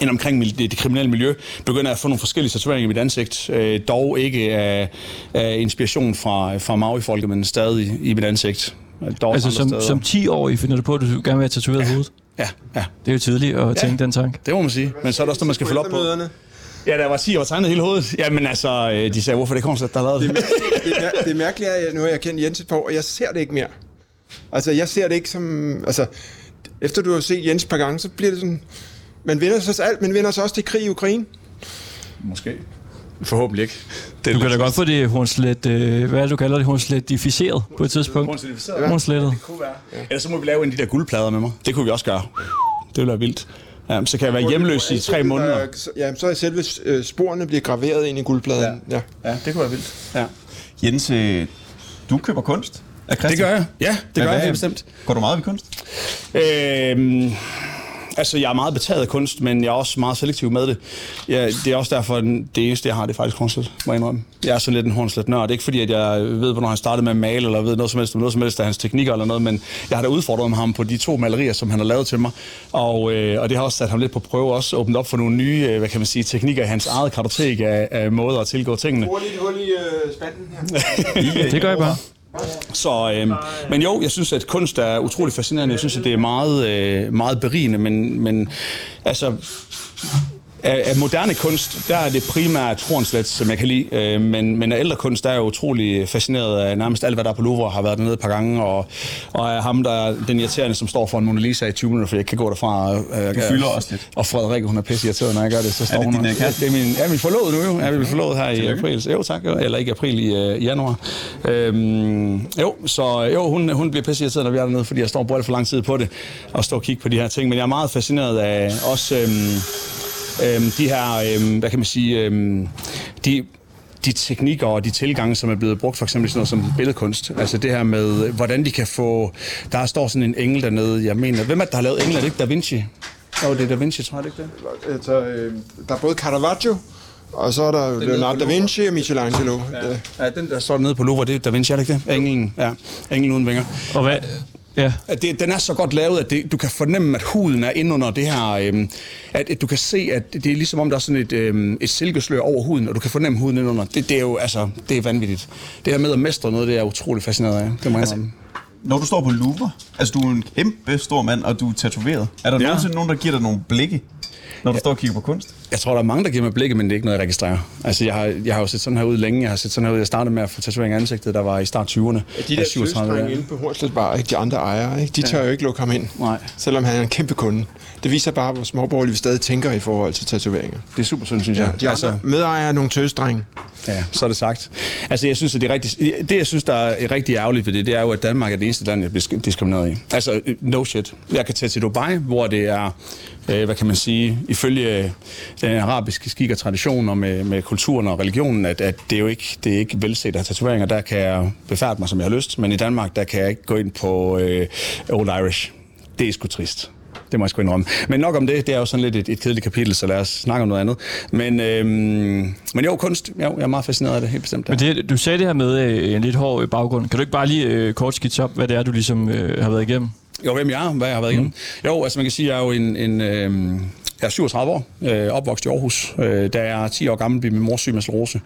ind omkring det, det kriminelle miljø, begynder jeg at få nogle forskellige tatoveringer i mit ansigt. Øh, dog ikke af, af inspiration fra, fra Maori-folket, men stadig i mit ansigt. Dog Altså som, steder. som 10-årig finder du på, at du gerne vil have tatoveret hovedet. Ja, ja, Det er jo tidligt at tænke den tanke. det må man sige. Men så er der også noget, man skal følge op på. Ja, der var 10 år tegnet hele hovedet. Jamen altså, øh, de sagde, hvorfor det Kornslet, der har lavet det? det, er, det er mærkeligt, at nu har jeg kendt Jens et par år, og jeg ser det ikke mere. Altså, jeg ser det ikke som... Altså, efter du har set Jens et par gange, så bliver det sådan... Man vinder sig alt, men vinder sig også til krig i Ukraine. Måske. Forhåbentlig ikke. Det Du kan da godt få det hornslet, øh, hvad er det, du kalder det, hornslet-difficeret på et tidspunkt. Hornslet-difficeret. Hornslettet. Det kunne være. Ja. Ellers så må vi lave en af de der guldplader med mig. Det kunne vi også gøre. Det ville være vildt. Ja, så kan jeg være hjemløs i tre måneder. Ja, så er selve øh, sporene bliver graveret ind i guldpladen. Ja. ja. Ja, det kunne være vildt. Ja. Jens, øh, du køber kunst af Christian. Det gør jeg. Ja, det gør jeg helt bestemt. Går du meget ved kunst? Øhm, altså, jeg er meget betaget af kunst, men jeg er også meget selektiv med det. Ja, det er også derfor, at det eneste, jeg har, det er faktisk Hornslet, må jeg indrømme. Jeg er sådan lidt en Hornslet nørd. Det er ikke fordi, at jeg ved, hvornår han startede med at male, eller ved noget som helst om noget som helst af hans teknikker eller noget, men jeg har da udfordret ham på de to malerier, som han har lavet til mig. Og, øh, og det har også sat ham lidt på prøve, også åbnet op for nogle nye, øh, hvad kan man sige, teknikker i hans eget kartotek af, af måder at tilgå tingene. Hul i øh, spanden her. Det gør jeg bare. Så, øh, men jo, jeg synes, at kunst er utrolig fascinerende. Jeg synes, at det er meget, øh, meget berigende, men, men altså... Af, af moderne kunst, der er det primært Hornslet, som jeg kan lide, øh, men, men af ældre kunst, der er jeg utrolig fascineret af nærmest alt, hvad der er på Louvre, har været dernede et par gange, og, og af ham, der er den irriterende, som står for en Mona Lisa i 20 minutter, for jeg kan gå derfra. Øh, Du fylder også lidt. Og Frederikke, hun er pisse irriteret, når jeg gør det, så står det hun... din, øh, ja, kæreste? det er min, ja, min forlovede nu jo. Ja, vi er forlovet her i april. Jo, tak. Jo. Eller ikke april, i, øh, januar. Øhm, jo, så jo, hun, hun bliver pisse irriteret, når vi er dernede, fordi jeg står og bruger alt for lang tid på det, og står og kigger på de her ting. Men jeg er meget fascineret af også øhm, øhm, de her, øhm, hvad kan man sige, øhm, de de teknikker og de tilgange, som er blevet brugt, for eksempel sådan noget som billedkunst. Altså det her med, hvordan de kan få... Der står sådan en engel dernede, jeg mener... Hvem er det, der har lavet engel? Er det ikke Da Vinci? Jo, det er Da Vinci, tror jeg det ikke det? Altså, øh, der er både Caravaggio, og så er der Leonardo da Vinci og Michelangelo. Ja. Ja, den der står nede på Louvre, det er Da Vinci, er det ikke det? Englen, ja. Englen uden vinger. Og hvad? Ja. At det, den er så godt lavet, at det, du kan fornemme, at huden er inde under det her... Øhm, at, at du kan se, at det er ligesom om, der er sådan et, øhm, et silkeslør over huden, og du kan fornemme huden inde under. Det, det er jo, altså, det er vanvittigt. Det her med at mestre noget, det er jeg utrolig fascineret af. Det må jeg Altså, indrømme. Når du står på Louvre, altså du er en kæmpe stor mand, og du er tatoveret. Er der ja. nogensinde nogen, der giver dig nogle blikke, når du står og kigger på kunst? Jeg tror, der er mange, der giver mig blikke, men det er ikke noget, jeg registrerer. Altså, jeg har, jeg har jo set sådan her ud længe. Jeg har set sådan her ud. Jeg startede med at få tatovering af ansigtet, der var i start 20'erne. De Jeg der er 37 søstrenge år. inde på Hornslet Bar, ikke? de andre ejere, ikke? de tør jo ikke lukke ham ind. Nej. Selvom han er en kæmpe kunde. Det viser bare, hvor småborgerlige vi stadig tænker i forhold til tatoveringer. Det er super synd, synes jeg. De andre medejere er nogle tøsdrenge. Ja, så er det sagt. Altså, jeg synes, at det, er rigtig, det, jeg synes, der er rigtig ærgerligt ved det, det er jo, at Danmark er det eneste land, jeg bliver diskrimineret i. Altså, no shit. Jeg kan tage til Dubai, hvor det er, øh, hvad kan man sige, ifølge øh, den arabiske skik og tradition og med, med kulturen og religionen, at, at det er jo ikke, det er ikke velset at have tatoveringer. Der kan jeg befærde mig, som jeg har lyst, men i Danmark, der kan jeg ikke gå ind på øh, Old Irish. Det er sgu trist. Det må jeg sgu indrømme. Men nok om det, det er jo sådan lidt et, et kedeligt kapitel, så lad os snakke om noget andet. Men, øhm, men jo, kunst, jo, jeg er meget fascineret af det, helt bestemt. Men det, du sagde det her med øh, en lidt hård øh, baggrund. Kan du ikke bare lige øh, kort skitse op, hvad det er, du ligesom øh, har været igennem? Jo, hvem jeg er, hvad jeg har været igennem. Mm. Jo, altså man kan sige, jeg er jo en... en øh, jeg er 37 år, øh, opvokset i Aarhus. Øh, da jeg er 10 år gammel, blev min mor syg med sklerose.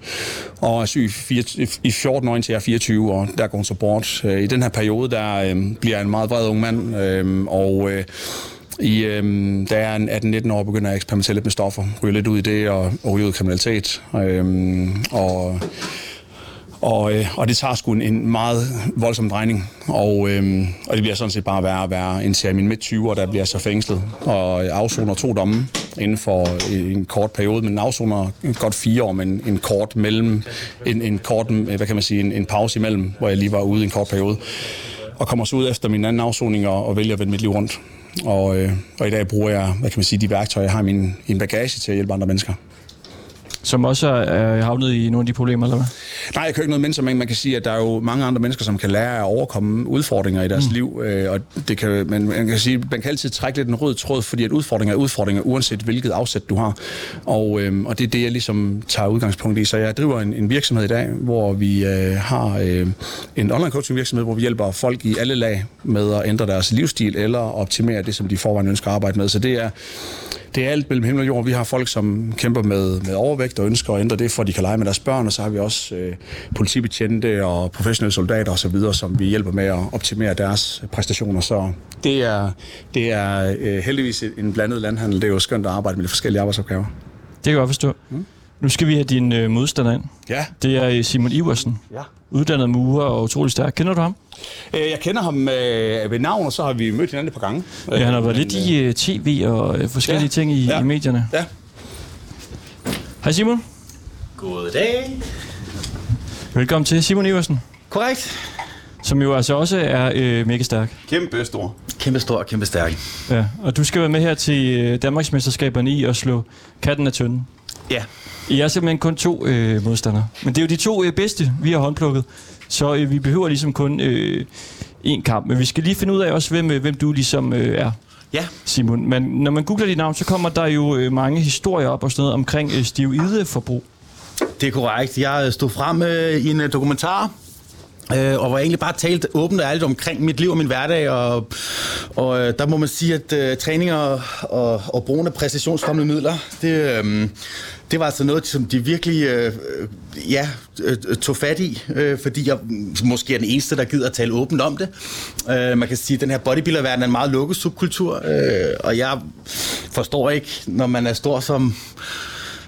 Og er syg i, fire, i 14 år indtil jeg er 24, og der går hun så bort. Øh, I den her periode, der øh, bliver jeg en meget vred ung mand, øh, og... Øh, i, øhm, da jeg er 18-19 år, begynder jeg at eksperimentere lidt med stoffer, ryge lidt ud i det og, og ryge ud i kriminalitet. Øhm, og, og, øh, og det tager sgu en, en meget voldsom drejning. Og, øh, og det bliver sådan set bare værre og værre. Indtil jeg er i min midt-20'er, der bliver så fængslet og afsoner to domme inden for øh, en kort periode. Men afsoner godt fire år, men en kort mellem, en, en kort, hvad kan man sige, en, en pause imellem, hvor jeg lige var ude i en kort periode. Og kommer så ud efter min anden afsoning og, og vælger at vende mit liv rundt. Og, øh, og i dag bruger jeg, hvad kan man sige, de værktøjer, jeg har i min, i min bagage til at hjælpe andre mennesker. Som også er havnet i nogle af de problemer, eller hvad? Nej, jeg kan ikke noget mennesker, men man kan sige, at der er jo mange andre mennesker, som kan lære at overkomme udfordringer i deres mm. liv. Øh, og det kan, men man kan sige, man kan altid trække lidt en rød tråd, fordi at udfordringer er udfordringer, uanset hvilket afsæt du har. Og, øh, og det er det, jeg ligesom tager udgangspunkt i. Så jeg driver en, en virksomhed i dag, hvor vi øh, har øh, en online coaching virksomhed, hvor vi hjælper folk i alle lag med at ændre deres livsstil eller optimere det, som de forvejen ønsker at arbejde med. Så det er det er alt mellem himmel og jord. Vi har folk, som kæmper med, med overvægt og ønsker at ændre det, for at de kan lege med deres børn, og så har vi også øh, politibetjente og professionelle soldater osv., som vi hjælper med at optimere deres præstationer. Så det er, det er øh, heldigvis en blandet landhandel. Det er jo skønt at arbejde med de forskellige arbejdsopgaver. Det kan jeg godt forstå. Mm. Nu skal vi have din øh, modstander ind. Ja. Det er øh, Simon Iversen. Ja. Uddannet murer og utrolig stærk. Kender du ham? Øh, Jeg kender ham øh, ved navn, og så har vi mødt hinanden et par gange. Ja, han har været Men, lidt i øh, tv og øh, forskellige Ja. ting i, Ja. i medierne. Ja. Hej Simon. Goddag. Velkommen til Simon Iversen, Korrekt. som jo altså også er øh, mega stærk. Kæmpe stor. Kæmpe stor, kæmpe stærk. Ja, og du skal være med her til øh, Danmarksmesterskaberne i at slå katten af tønden. Ja. I er simpelthen kun to øh, modstandere. Men det er jo de to øh, bedste, vi har håndplukket. Så øh, vi behøver ligesom kun øh, én kamp. Men vi skal lige finde ud af også, hvem, øh, hvem du ligesom øh, er. Ja. Simon. Men når man googler dit navn, så kommer der jo øh, mange historier op og sådan noget omkring øh, stivide-forbrug. Det er korrekt. Jeg stod frem øh, i en øh, dokumentar, øh, og var egentlig bare talt åbent og ærligt omkring mit liv og min hverdag, og, og øh, der må man sige, at øh, træning og, og, og brugen af præcisionsfremmende midler, det, øh, det var altså noget, som de virkelig øh, øh ja, øh, øh, tog fat i, øh, fordi jeg måske er den eneste, der gider at tale åbent om det. Øh, man kan sige, at den her bodybuilder-verden er en meget lukket subkultur, øh, og jeg forstår ikke, når man er stor som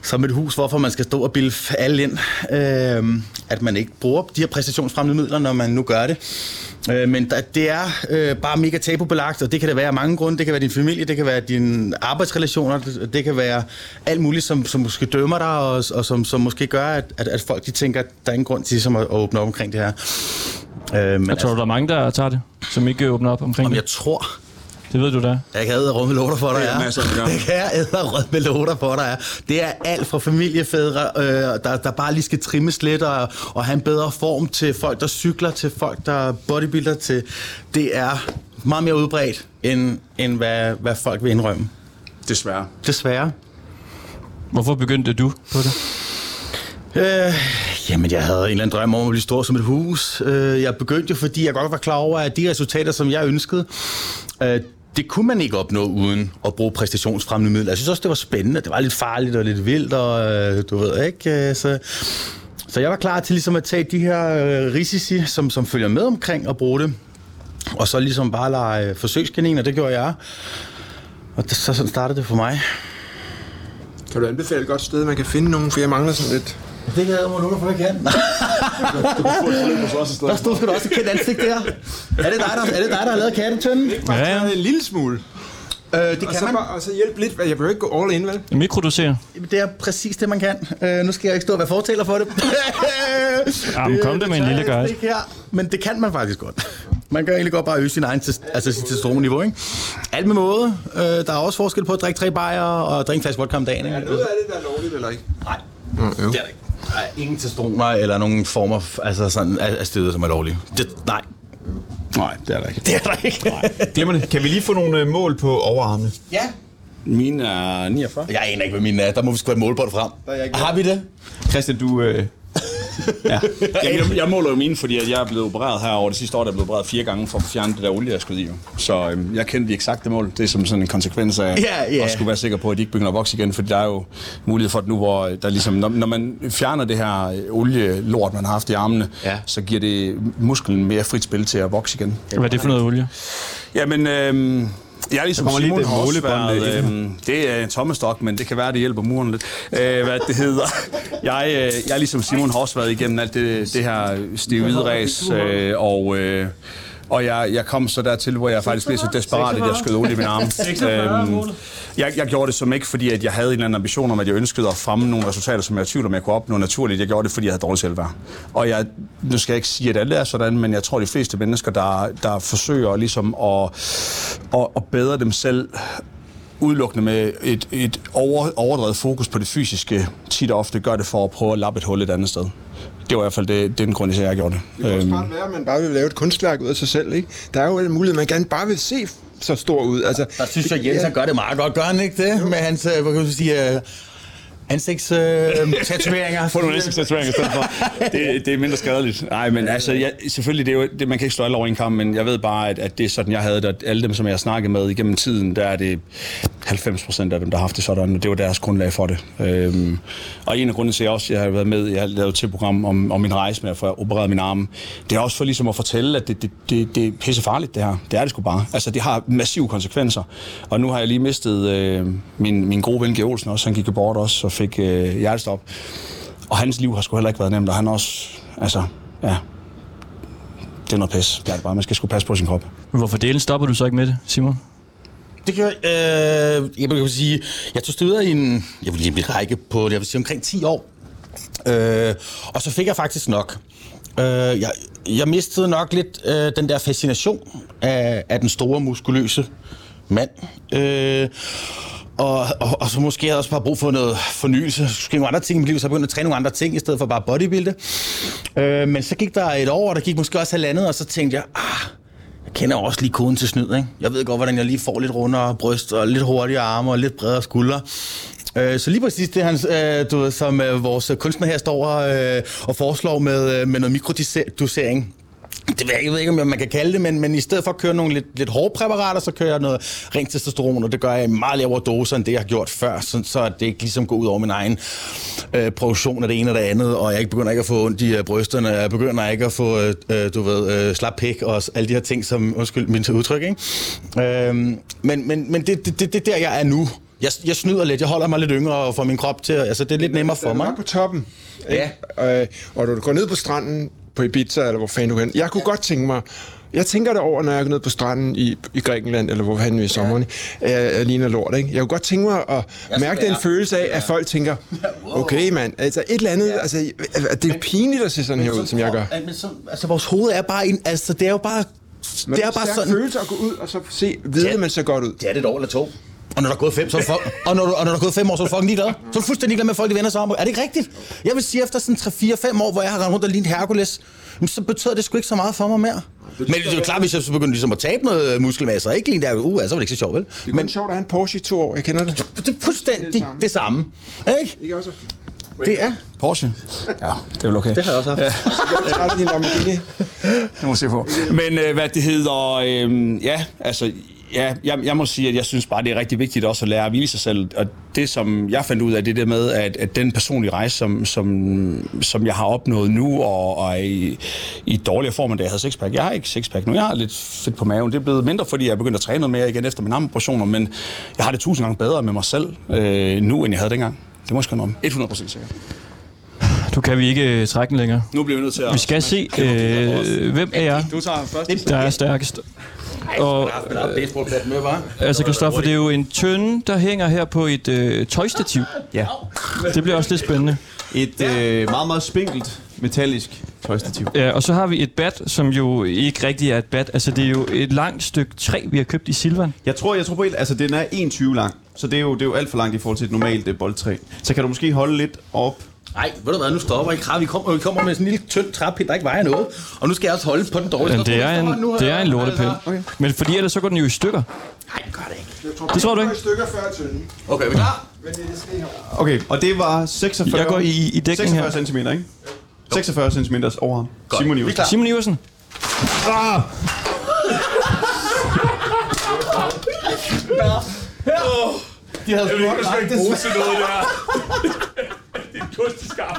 som et hus, hvorfor man skal stå og bilde alle ind, øh, at man ikke bruger de her præstationsfremmende midler, når man nu gør det. Øh, men der, det er øh, bare mega tabubelagt, og det kan det være af mange grunde. Det kan være din familie, det kan være dine arbejdsrelationer, det, det kan være alt muligt, som, som måske dømmer dig, og, og som, som måske gør, at, at, at folk de tænker, at der er ingen grund til ligesom, at, at åbne op omkring det her. Øh, men Jeg tror, du, der er mange, der tager det, som ikke åbner op omkring Om det. jeg tror, Det ved du da. jeg kan æde med låter for dig, gør. Det kan jeg æde med låter for dig, er. Det er alt fra familiefædre, øh, der, der bare lige skal trimmes lidt og, og have en bedre form til folk, der cykler, til folk, der bodybuilder til. Det er meget mere udbredt, end, end hvad, hvad folk vil indrømme. Desværre. Desværre. Hvorfor begyndte du på det? Øh, jamen, jeg havde en eller anden drøm om at blive stor som et hus. Øh, jeg begyndte jo, fordi jeg godt var klar over, at de resultater, som jeg ønskede, øh, det kunne man ikke opnå uden at bruge præstationsfremmende midler. Jeg synes også, det var spændende. Det var lidt farligt og lidt vildt, og øh, du ved ikke. Øh, så, så jeg var klar til ligesom at tage de her øh, risici, som, som følger med omkring at bruge det. Og så ligesom bare lege øh, forsøgskaniner, det gjorde jeg. Og det, så sådan startede det for mig. Kan du anbefale et godt sted, man kan finde nogen, for jeg mangler sådan lidt... Det kan jeg må for, jeg kan. Der stod sgu da også et kendt ansigt der. Er det dig, der, er det dig, der har lavet kattetønden? Ja, ja. en lille smule. Øh, det Og kan så, man. bare, og så hjælpe lidt. Jeg behøver ikke gå all in, vel? Mikrodosere. Det er præcis det, man kan. Øh, nu skal jeg ikke stå og være fortaler for det. Jamen, kom det med en lille guide. ikke Her. Men det kan man faktisk godt. Man kan egentlig godt bare øge sin egen altså sit testosteronniveau, ikke? Alt med måde. Øh, der er også forskel på at drikke tre bajer og drikke en flaske vodka om dagen, ikke? Er noget af det, der er lovligt, eller ikke? Nej, jo. det er der ikke. Der er ingen testosteroner eller nogen former altså sådan, af, af steder, som er lovlige. Det, nej, Nej, det er der ikke. det er der ikke. Glemmer det. Kan vi lige få nogle øh, mål på overarmene? ja. Mine er 49. Jeg aner ikke, hvad min er. Der må vi sgu have målbånd frem. er jeg ikke. Har vi det? Christian, du... Øh, ja. Jamen, jeg, jeg måler jo mine, fordi at jeg er blevet opereret her over det sidste år, der er blevet opereret fire gange for at fjerne det der olie, jeg skulle i. Så øhm, jeg kender de eksakte mål. Det er som sådan en konsekvens af Ja, ja. at skulle være sikker på, at de ikke begynder at vokse igen, fordi der er jo mulighed for at nu, hvor der ligesom, når, når man fjerner det her øh, olielort, man har haft i armene, Ja. så giver det musklen mere frit spil til at vokse igen. Hvad er det for noget olie? Jamen, øhm, jeg er ligesom Der kommer lige Simon også målebånd, været, øh, øhm, Det er en tommestok, men det kan være, det hjælper muren lidt. Øh, hvad det hedder. Jeg, øh, jeg er ligesom Simon har også været igennem alt det, det her steroidræs, øh, og... Øh, og jeg, jeg kom så dertil, hvor jeg faktisk blev så desperat, at jeg skød olie i min arm. Øhm, jeg, jeg gjorde det som ikke, fordi at jeg havde en eller anden ambition om, at jeg ønskede at fremme nogle resultater, som jeg tvivl om, jeg kunne opnå naturligt. Jeg gjorde det, fordi jeg havde dårligt selvværd. Og jeg, nu skal jeg ikke sige, at alle er sådan, men jeg tror, de fleste mennesker, der, der forsøger ligesom at, at, at bedre dem selv, udelukkende med et, et over, overdrevet fokus på det fysiske, tit og ofte gør det for at prøve at lappe et hul et andet sted. Det var i hvert fald det, den grund, til, at jeg gjorde det. Det kan også smart være, at man bare vil lave et kunstværk ud af sig selv, ikke? Der er jo en mulighed, man gerne bare vil se så stor ud. Altså, Der synes jeg, Jens han gør det meget godt. Gør han ikke det? Med hans, øh, hvad kan du sige, øh. Få nogle ansigtstatueringer i stedet for. Det, det er mindre skadeligt. Nej, men altså, jeg, selvfølgelig, det er jo, det, man kan ikke slå alle over en kamp, men jeg ved bare, at, at det er sådan, jeg havde det. at Alle dem, som jeg har snakket med igennem tiden, der er det 90 procent af dem, der har haft det sådan, og det var deres grundlag for det. Øhm, og en af grundene til, at jeg også jeg har været med, jeg har lavet til program om, om min rejse med at få opereret min arm, det er også for ligesom at fortælle, at det, det, det, det er pisse farligt, det her. Det er det sgu bare. Altså, det har massive konsekvenser. Og nu har jeg lige mistet øh, min, min gode ven, G. Olsen, også. Han gik jo bort også, og fik øh, hjertestop. Og hans liv har sgu heller ikke været nemt, og han er også, altså, ja, det er noget pis. Det er det bare. Man skal sgu passe på sin krop. Hvorfor delen stopper du så ikke med det, Simon? Det gør, øh, jeg vil sige, jeg tog støder i en, jeg vil lige række på, jeg vil sige omkring 10 år. Øh, og så fik jeg faktisk nok. Øh, jeg, jeg mistede nok lidt øh, den der fascination af, af den store, muskuløse mand. Øh, og, og, og så måske havde jeg også bare brug for noget fornyelse. Så skulle nogle andre ting i mit liv, så jeg begyndte at træne nogle andre ting, i stedet for bare bodybuilde. Øh, men så gik der et år, og der gik måske også halvandet, og så tænkte jeg, ah, jeg kender også lige koden til snyd, ikke? Jeg ved godt, hvordan jeg lige får lidt rundere bryst, og lidt hurtigere arme, og lidt bredere skuldre. Øh, Så lige præcis det, han, øh, du ved, som øh, vores kunstner her står øh, og foreslår med, øh, med noget mikrodosering, det ved jeg, jeg ved ikke, om man kan kalde det, men, men i stedet for at køre nogle lidt, lidt hårde præparater, så kører jeg noget rent testosteron, og det gør jeg i meget lavere doser, end det, jeg har gjort før, så, så det ikke ligesom går ud over min egen øh, produktion af det ene og det andet, og jeg ikke begynder ikke at få ondt i øh, brysterne, jeg begynder ikke at få, øh, øh, du ved, øh, slap pik og alle de her ting, som, undskyld min udtryk, ikke? Øh, men men, men det, det, det, det er der, jeg er nu. Jeg, jeg snyder lidt, jeg holder mig lidt yngre for min krop til, altså det er lidt nemmere for mig. er på toppen. ikke? Øh, og du går ned på stranden på Ibiza, eller hvor fanden du hen. Jeg kunne godt tænke mig, jeg tænker det over, når jeg går ned på stranden i, i Grækenland, eller hvor han er i sommeren, ja. jeg ligner lort, ikke? Jeg kunne godt tænke mig at mærke den følelse af, at folk tænker, okay mand, altså et eller andet, altså det er pinligt at se sådan her ud, som jeg gør. Ja, Men så, altså vores hoved er bare, en, altså det er jo bare, Men det er bare sådan. følelse at gå ud og så se, vide, Ja. man ser godt ud. Det er det et år eller to. Og når der er gået fem, så er fuck, og, når du, og når der er gået fem år, så er du fucking ligeglad. Så er du fuldstændig ligeglad med, at folk de vender sig om. Er det ikke rigtigt? Jeg vil sige, efter sådan 3-4-5 år, hvor jeg har rendt rundt og lignet Hercules, så betød det sgu ikke så meget for mig mere. Men det er jo klart, hvis jeg så begyndte ligesom at tabe noget muskelmasse, og ikke lige der, uh, så var det ikke så sjovt, vel? Det er kun sjovt at have en Porsche i to år, jeg kender det. Det er fuldstændig det samme. Ikke? Ikke også? Det er. Porsche? Ja, det er vel okay. Det har jeg også haft. Jeg Lamborghini. Det må jeg se på. Men øh, hvad det hedder, øh, ja, altså, ja, jeg, jeg må sige, at jeg synes bare, det er rigtig vigtigt også at lære at hvile sig selv. Og det, som jeg fandt ud af, det der med, at, at den personlige rejse, som, som, som jeg har opnået nu, og, og er i, i dårligere form, end da jeg havde sixpack. Jeg har ikke sixpack nu, jeg har lidt fedt på maven. Det er blevet mindre, fordi jeg er begyndt at træne noget mere igen efter mine armoperationer, men jeg har det tusind gange bedre med mig selv øh, nu, end jeg havde dengang. Det må jeg om. 100% sikkert. Du kan vi ikke øh, trække den længere. Nu bliver vi nødt til at... Vi skal se, øh, hvem er jeg, Du tager først. der er stærkest. Og baseballplat med, var. altså, Christoffer, det er jo en tønde, der hænger her på et øh, tøjstativ. Ja. Det bliver også lidt spændende. Et øh, meget, meget spinkelt, metallisk tøjstativ. Ja, og så har vi et bat, som jo ikke rigtig er et bat. Altså, det er jo et langt stykke træ, vi har købt i Silvan. Jeg tror, jeg tror på, altså den er 1,20 lang, så det er, jo, det er jo alt for langt i forhold til et normalt øh, boldtræ. Så kan du måske holde lidt op. Nej, ved du hvad, nu stopper ikke. Vi kommer, vi kommer med sådan en lille tynd træpind, der ikke vejer noget. Og nu skal jeg også holde på den dårlige. Men det er en, det er en lortepind. Okay. Men fordi ellers så går den jo i stykker. Nej, det gør det ikke. Det tror du ikke? stykker før tynden. Okay, er vi klar? Men det skal I have. Okay, og det var 46, Jeg går i, i dækning 46 her. cm, ikke? 46 cm overarm. Simon er Iversen. klar. Simon Iversen. Ah! De havde Jeg ikke bruge til noget, det det er kosteskab.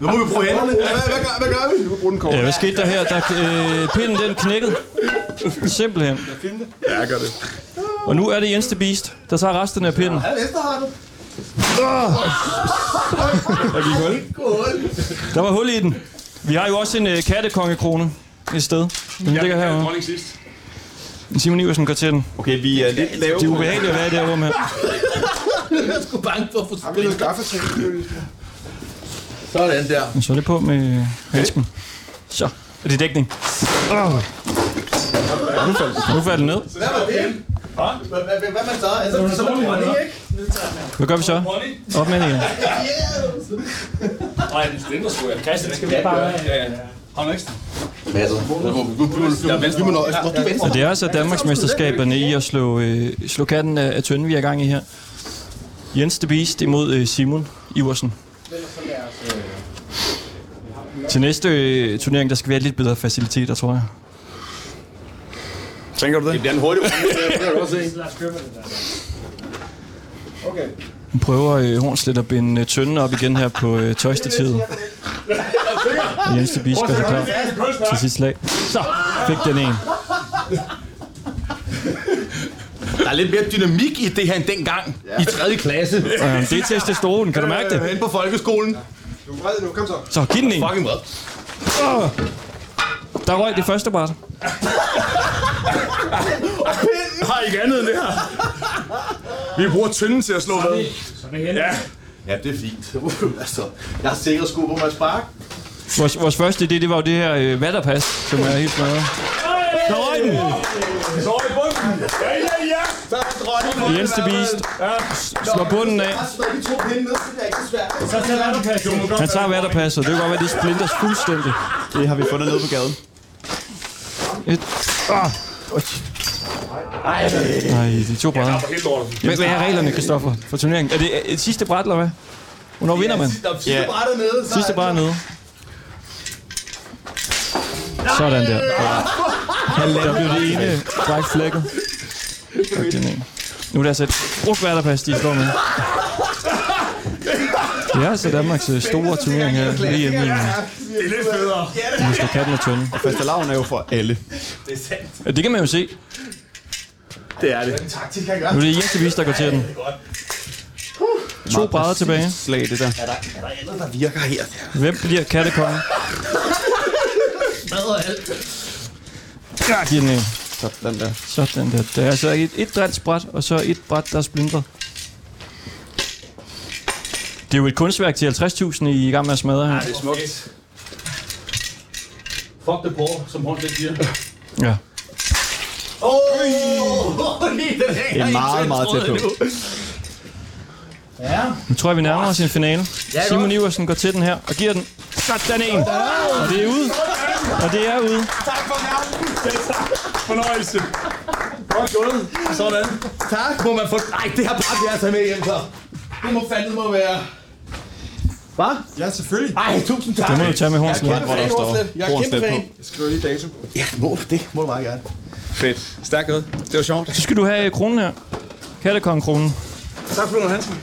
Nu må vi prøve hænderne. Hvad, hvad, gør, hvad gør vi? Nu bruger den kort. Ja, hvad skete der her? Der, øh, pinden den knækkede. Simpelthen. Ja, jeg gør det. Og nu er det Jens the Beast, der tager resten af pinden. Der gik hul. Der var hul i den. Vi har jo også en øh, kattekongekrone et sted. Den ligger herovre. Dronning sidst. Simon Iversen går til den. Okay, vi er lidt lave. Det er ubehageligt at være i det her rum her. Jeg er sgu bange for at få Har vi noget gaffatape? Sådan der. Så er det på med handsken. Så er det dækning. Oh. Nu faldt, nu faldt det ned. Hvad var det? Hvad, hvad, hvad man så? Altså, så må man ikke. Hvad gør vi så? Op med den igen. Nej, den stænder sgu. Jeg kaster, det skal vi bare... Ja, ja. Har du ekstra? Vi må nøjes. Du venstre. Og det er altså Danmarksmesterskaberne i at slå, øh, slå katten af, af tønden, vi er i gang i her. Jens the Beast imod øh, Simon Iversen. Til næste øh, turnering, der skal vi have lidt bedre faciliteter, tror jeg. Tænker du det? Det bliver en hurtig Okay. Nu prøver øh, Hornslet at binde øh, tønden op igen her på øh, tøjstativet. Og Jens the Beast gør sig klar til sit slag. Så fik den en. Der er lidt mere dynamik i det her end dengang ja. i 3. klasse. Øh, det er testosteron, kan du mærke det? Øh, Hen på folkeskolen. Du er vred nu, kom så. Så giv den en. Fucking vred. Der røg det første bræt. Pinden har ikke andet end det her. Vi bruger tynden til at slå med. Ja. Ja, det er fint. altså, jeg har sikkert sgu på mig spark. Vores, vores første idé, det var jo det her øh, vatterpas, som er helt smadret. Der røg den! Så i bunden. Ja, ja, ja. Så er det dronning. Jens det Beast. Slår bunden af. Så det er ikke så svært. Så tag vatterpas. Han tager vatterpasset. Det kan godt være, det splinters fuldstændig. Det har vi fundet nede på gaden. Et. Ah. Nej, de to brædder. Lortet. Hvad, hvad er reglerne, Christoffer, for turneringen? Er det et sidste bræt, eller hvad? Hvornår vinder man? Er sidste Ja. brættet nede. Sidste er- bræt nede. Sådan der. Der blev det ene bræk flækket. Og den ene. Nu er det altså et de slår med. Det er altså Danmarks øh, store turnering her. VM i Det er lidt federe. Nu skal katten og tønden. Fastelavn er jo for alle. Det er sandt. Ja, det kan man jo se. Det er det. Taktik, han gør. Nu er det Jens der går til den. To brædder tilbage. Slag det der. Er der, er der andet, der virker her? Hvem bliver kattekongen? Smadrer alt. Ja, den en. Sådan der. Sådan der. Det er altså et, et dansbræt, og så et bræt, der er splintret. Det er jo et kunstværk til 50.000, I er i gang med at smadre her. Det er smukt. Fuck the poor, som hun siger. Ja. Åh! Oh, Det er meget, meget tæt på. Ja. Nu tror jeg, vi nærmer os en finale. Ja, Simon godt. Iversen går til den her og giver den. Sådan en. Og det er ude. Og det er ude. Tak for nærmest. Fornøjelse. Godt gået. Sådan. Tak. Må man få... Nej, det her bræt, jeg tager med hjem så. Det må fandme må være... Hvad? Ja, selvfølgelig. Ej, tusind tak. Det må du tage med Hornslet. Jeg er kæmpe fan, står Hornslet. Jeg er kæmpe fan. Jeg skriver lige dato. Ja, må du det. Må du meget gerne. Fedt. Stærkt gået. Det var sjovt. Så skal du have kronen her. Kattekong-kronen. Tak for det, Hansen.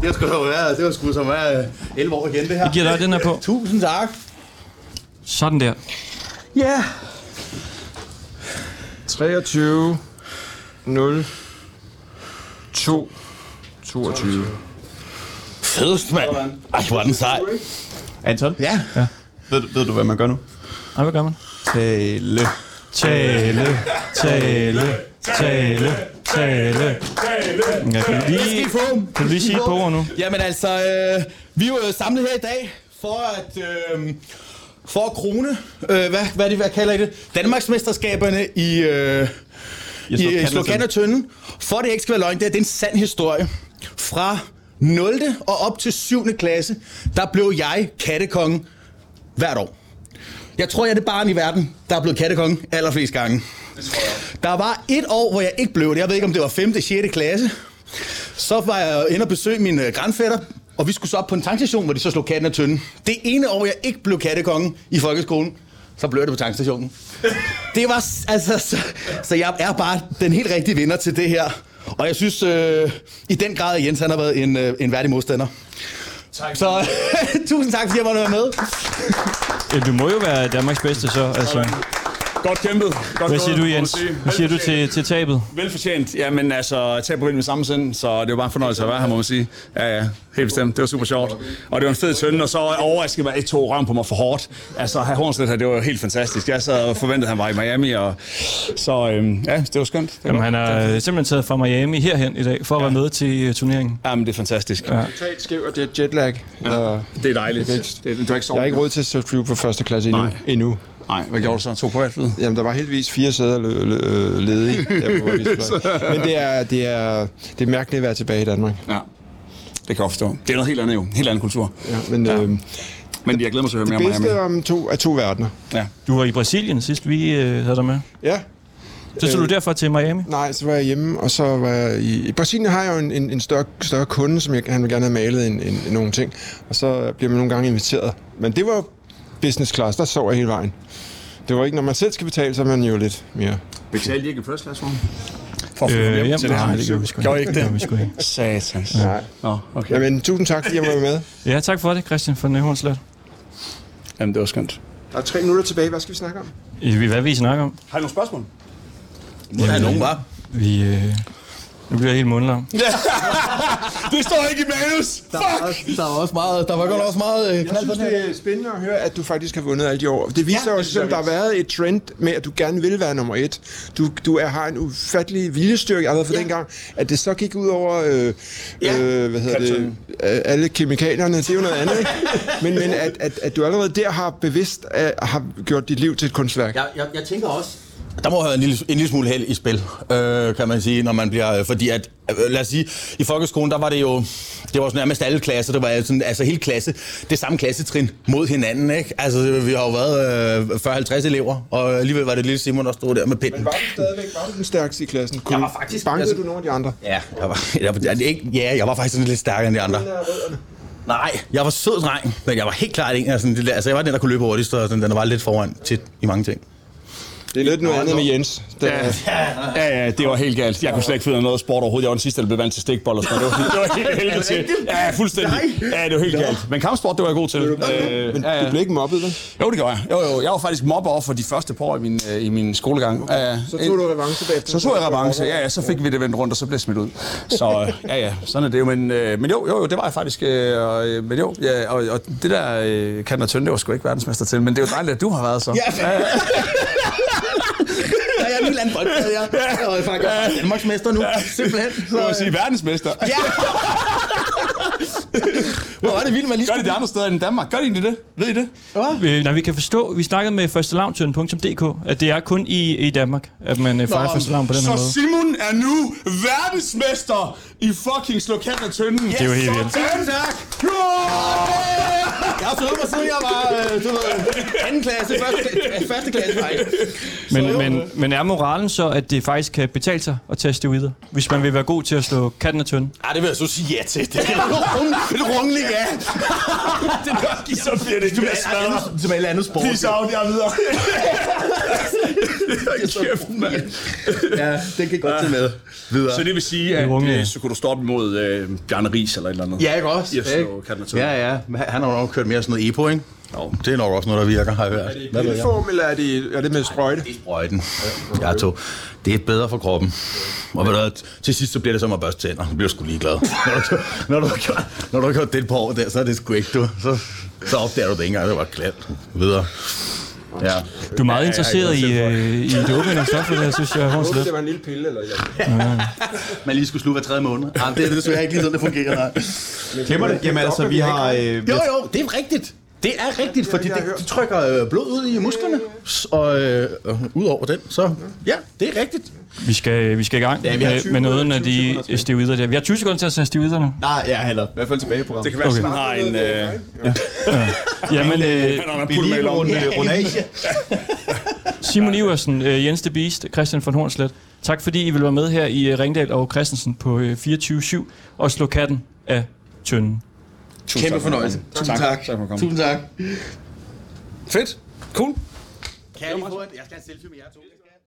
Det var sgu da være, det var sgu som være 11 år igen, det her. Jeg giver dig den her på. Tusind tak. Sådan der. Ja. 23 0 2 22. Fedest, mand. Ej, hvor er den sej. Anton, Ja. ved, du- ved du, hvad man gør nu? Ej, hvad gør man? Tale. Tale, tale, tale, tale. Ja, kan du lige, kan du lige sige et par ord nu? Jamen altså, øh, vi er jo samlet her i dag for at... Øh, for at krone, øh, hvad, hvad, det, hvad kalder I det? Danmarksmesterskaberne i, øh, Jeg i, i Slogan og Tønden. For det ikke skal være løgn, det er, det er en sand historie. Fra 0. og op til 7. klasse, der blev jeg kattekonge hvert år. Jeg tror, jeg er det barn i verden, der er blevet kattekonge allerflest gange. Der var et år, hvor jeg ikke blev det. Jeg ved ikke, om det var 5. 6. klasse. Så var jeg inde og besøge min øh, grandfætter, og vi skulle så op på en tankstation, hvor de så slog katten af tønden. Det ene år, jeg ikke blev kattekonge i folkeskolen, så blev det på tankstationen. Det var, altså, så, så jeg er bare den helt rigtige vinder til det her. Og jeg synes øh, i den grad, at Jens han har været en, øh, en værdig modstander. Tak. Så tusind tak, fordi jeg måtte være med. Ja, Du må jo være Danmarks bedste så, altså. Godt kæmpet. Godt Hvad siger du, Jens? Hvad siger du til, til tabet? Velfortjent. Jamen altså, tag på med samme sind, så det var bare en fornøjelse at være her, må man sige. Ja, ja, helt bestemt. Det var super sjovt. Og det var en fed tønde, og så overraskede mig, at I tog røven på mig for hårdt. Altså, at have Hornslet her, det var helt fantastisk. Jeg sad og forventede, at han var i Miami, og så øhm, ja, det var skønt. Det var, Jamen, han er simpelthen taget fra Miami herhen i dag, for at være med til øh, turneringen. Jamen, det er fantastisk. Ja. Ja. Totalt skæv, og det er jetlag. Ja. Det er dejligt. Jeg Det, ikke- det, du har ikke Jeg har ikke råd til at flyve på første klasse endnu. Nej. endnu. Nej, hvad gjorde du så? To privatflyet? Jamen, der var heldigvis fire sæder lø- øh, ledige. der, hvor vi fløj. Men det er, det, er, det er mærkeligt at være tilbage i Danmark. Ja. Det kan jeg forstå. Det er noget helt andet jo. En helt anden kultur. Ja, men Ja. Øh, Men jeg glæder mig til at høre det mere om bedste Miami. om to, af to verdener. Ja. Du var i Brasilien sidst, vi øh, havde dig med. Ja, Så tog du derfra til Miami. nej, så var jeg hjemme, og så var jeg i... I Brasilien har jeg jo en, en, en større, større kunde, som jeg, han vil gerne have malet en, en, en, nogle ting. Og så bliver man nogle gange inviteret. Men det var business class, der sov jeg hele vejen. Det var ikke, når man selv skal betale, så er man jo lidt mere... Betalte I ikke en first class ham? For at få Øh, hjem jamen, til det nej, det gjorde vi sgu Gjorde I ikke. ikke Det det? gjorde vi ikke. Satans. Nej. Nå, okay. Jamen, tusind tak, fordi jeg var med. Ja, tak for det, Christian von Hornslet. Jamen, det var skønt. Der er tre minutter tilbage. Hvad skal vi snakke om? Hvad vil I snakke om? Har I nogle spørgsmål? må have nogen, var. Vi, øh, nu bliver jeg helt mundlam. det står ikke i manus! Der var, også, der var også meget, der var godt også meget øh, Jeg synes, det er spændende at høre, at du faktisk har vundet alle de år. Det viser Ja, ja, også, at der har været et trend med, at du gerne vil være nummer et. Du, du er, har en ufattelig viljestyrke, allerede fra ja. dengang, at det så gik ud over øh, Ja. øh, hvad hedder det, øh, alle kemikalierne. Det er jo noget andet, ikke? Men, men at, at, at du allerede der har bevidst øh, har gjort dit liv til et kunstværk. Jeg, jeg, jeg tænker også, der må have en lille, en lille smule held i spil, øh, kan man sige, når man bliver... øh, Fordi at, øh, lad os sige, i folkeskolen, der var det jo... Det var sådan nærmest alle klasser, det var sådan, altså hele klasse, det samme klassetrin mod hinanden, ikke? Altså, vi har jo været øh, 40-50 elever, og alligevel var det lille Simon, der stod der med pinden. Men var du stadigvæk var du den stærkeste i klassen? Kunne Jeg var faktisk- Bankede altså- du nogle af de andre? Ja, jeg var, jeg jeg, ikke, ja, jeg var faktisk sådan lidt stærkere end de andre. Nej, jeg var sød dreng, men jeg var helt klart en af sådan, altså jeg var den, der kunne løbe hurtigst, og sådan, den der var lidt foran tit i mange ting. Det er lidt noget andet med Jens. Der, Ja, ja, ja, det var helt galt. Jeg kunne slet ikke finde noget sport overhovedet. Jeg var den sidste, der blev vant til stikbold og sådan noget. Det var, det var helt helvede til. Ja, fuldstændig. Ja, det var helt galt. Men kampsport, det var jeg god til. Øh, Men du blev ikke mobbet, vel? Jo, det gjorde jeg. Jo, jo. Jeg var faktisk mobber over for de første par år i min, øh, i min skolegang. Ja. Så tog du revanche bagefter. Så tog jeg revanche. Ja, ja, så fik vi det vendt rundt, og så blev jeg smidt ud. Så øh, ja, ja, sådan er det jo. Men, øh, men jo, jo, jo, det var jeg faktisk. Og, men jo, ja, og, og det der kan og tynde, det var sgu ikke verdensmester til. Men det er jo dejligt, at du har været så. Ja, ja. Jeg er en helt anden boldgade, jeg. Jeg er faktisk Danmarksmester nu, simpelthen. Så, jeg sige verdensmester. Ja! Hvor var det vildt, man lige Gør de det andre steder end Danmark? Gør de egentlig det? Ved I det? Vi, når vi kan forstå, vi snakkede med førstelavntønden.dk, at det er kun i, i Danmark, at man øh, fejrer første på den her så måde. Simon er nu verdensmester i fucking slå katten af tønden. Det er jo helt vildt. Tusind tak! Jeg har fået mig siden jeg var, øh, du ved, anden klasse, første, første klasse, nej. Men, men, men er moralen så, at det faktisk kan betale sig at tage steroider, hvis man vil være god til at slå katten af tønden? Ej, det vil jeg så sige ja til. Det er et rungelig ja. det er nok, Så bliver det som alle andet, som alle andet sport. Peace out, jeg er videre. Kæft, mand. Ja, det kan godt tage med. Videre. Så det vil sige, at øh, så kunne du stoppe imod øh, Bjarne Ries eller et eller andet? Ja, ikke også? I slå Ikke? Ja, ja. Men Han har jo nok kørt mere sådan noget EPO, ikke? Jo. Det er nok også noget, der virker, har jeg hørt. Hvad ved jeg? Pilleform, eller er det, er det med sprøjte? Det er sprøjten. Jeg tog. Det er bedre for kroppen. Og ved du, til sidst så bliver det som at børste tænder. Du bliver sgu ligeglad. Når du, når du, har gjort- når du har gjort det et par år der, så er det sgu ikke du. Så, så opdager du det ikke engang. Det var glat. Videre. Ja. Du er meget interesseret i, øh, i doping og stoffer, det synes jeg er Jeg det var en lille pille, eller et Man lige skulle sluge hver tredje måned. Jamen, det er det desværre ikke lige sådan, det fungerer. Nej. Glemmer det? Jamen altså, vi har... Øh, Jo, jo, det er rigtigt. Det er rigtigt, fordi det, det trykker øh, blod ud i musklerne. Og øh, øh, ud over den, så ja, det er rigtigt. Vi skal, vi skal i gang Ja, vi med, 20 med noget af 20 de steroider der. Vi har 20 sekunder til at tage steroider nu. Nej, ja, eller i hvert fald tilbage i programmet. Det kan være, at sådan har en... Øh, Jamen, øh, han har en Vi lige runde. Simon Iversen, øh, Jens de Beast, Christian von Hornslet. Tak fordi I vil være med her i øh, Ringdal og Christensen på øh, 24-7 og slå katten af tønden. Kæmpe fornøjelse. Tusind tak. Tusind tak. Fedt. Cool. Kan jeg lige få? Jeg skal have selfie med jer to.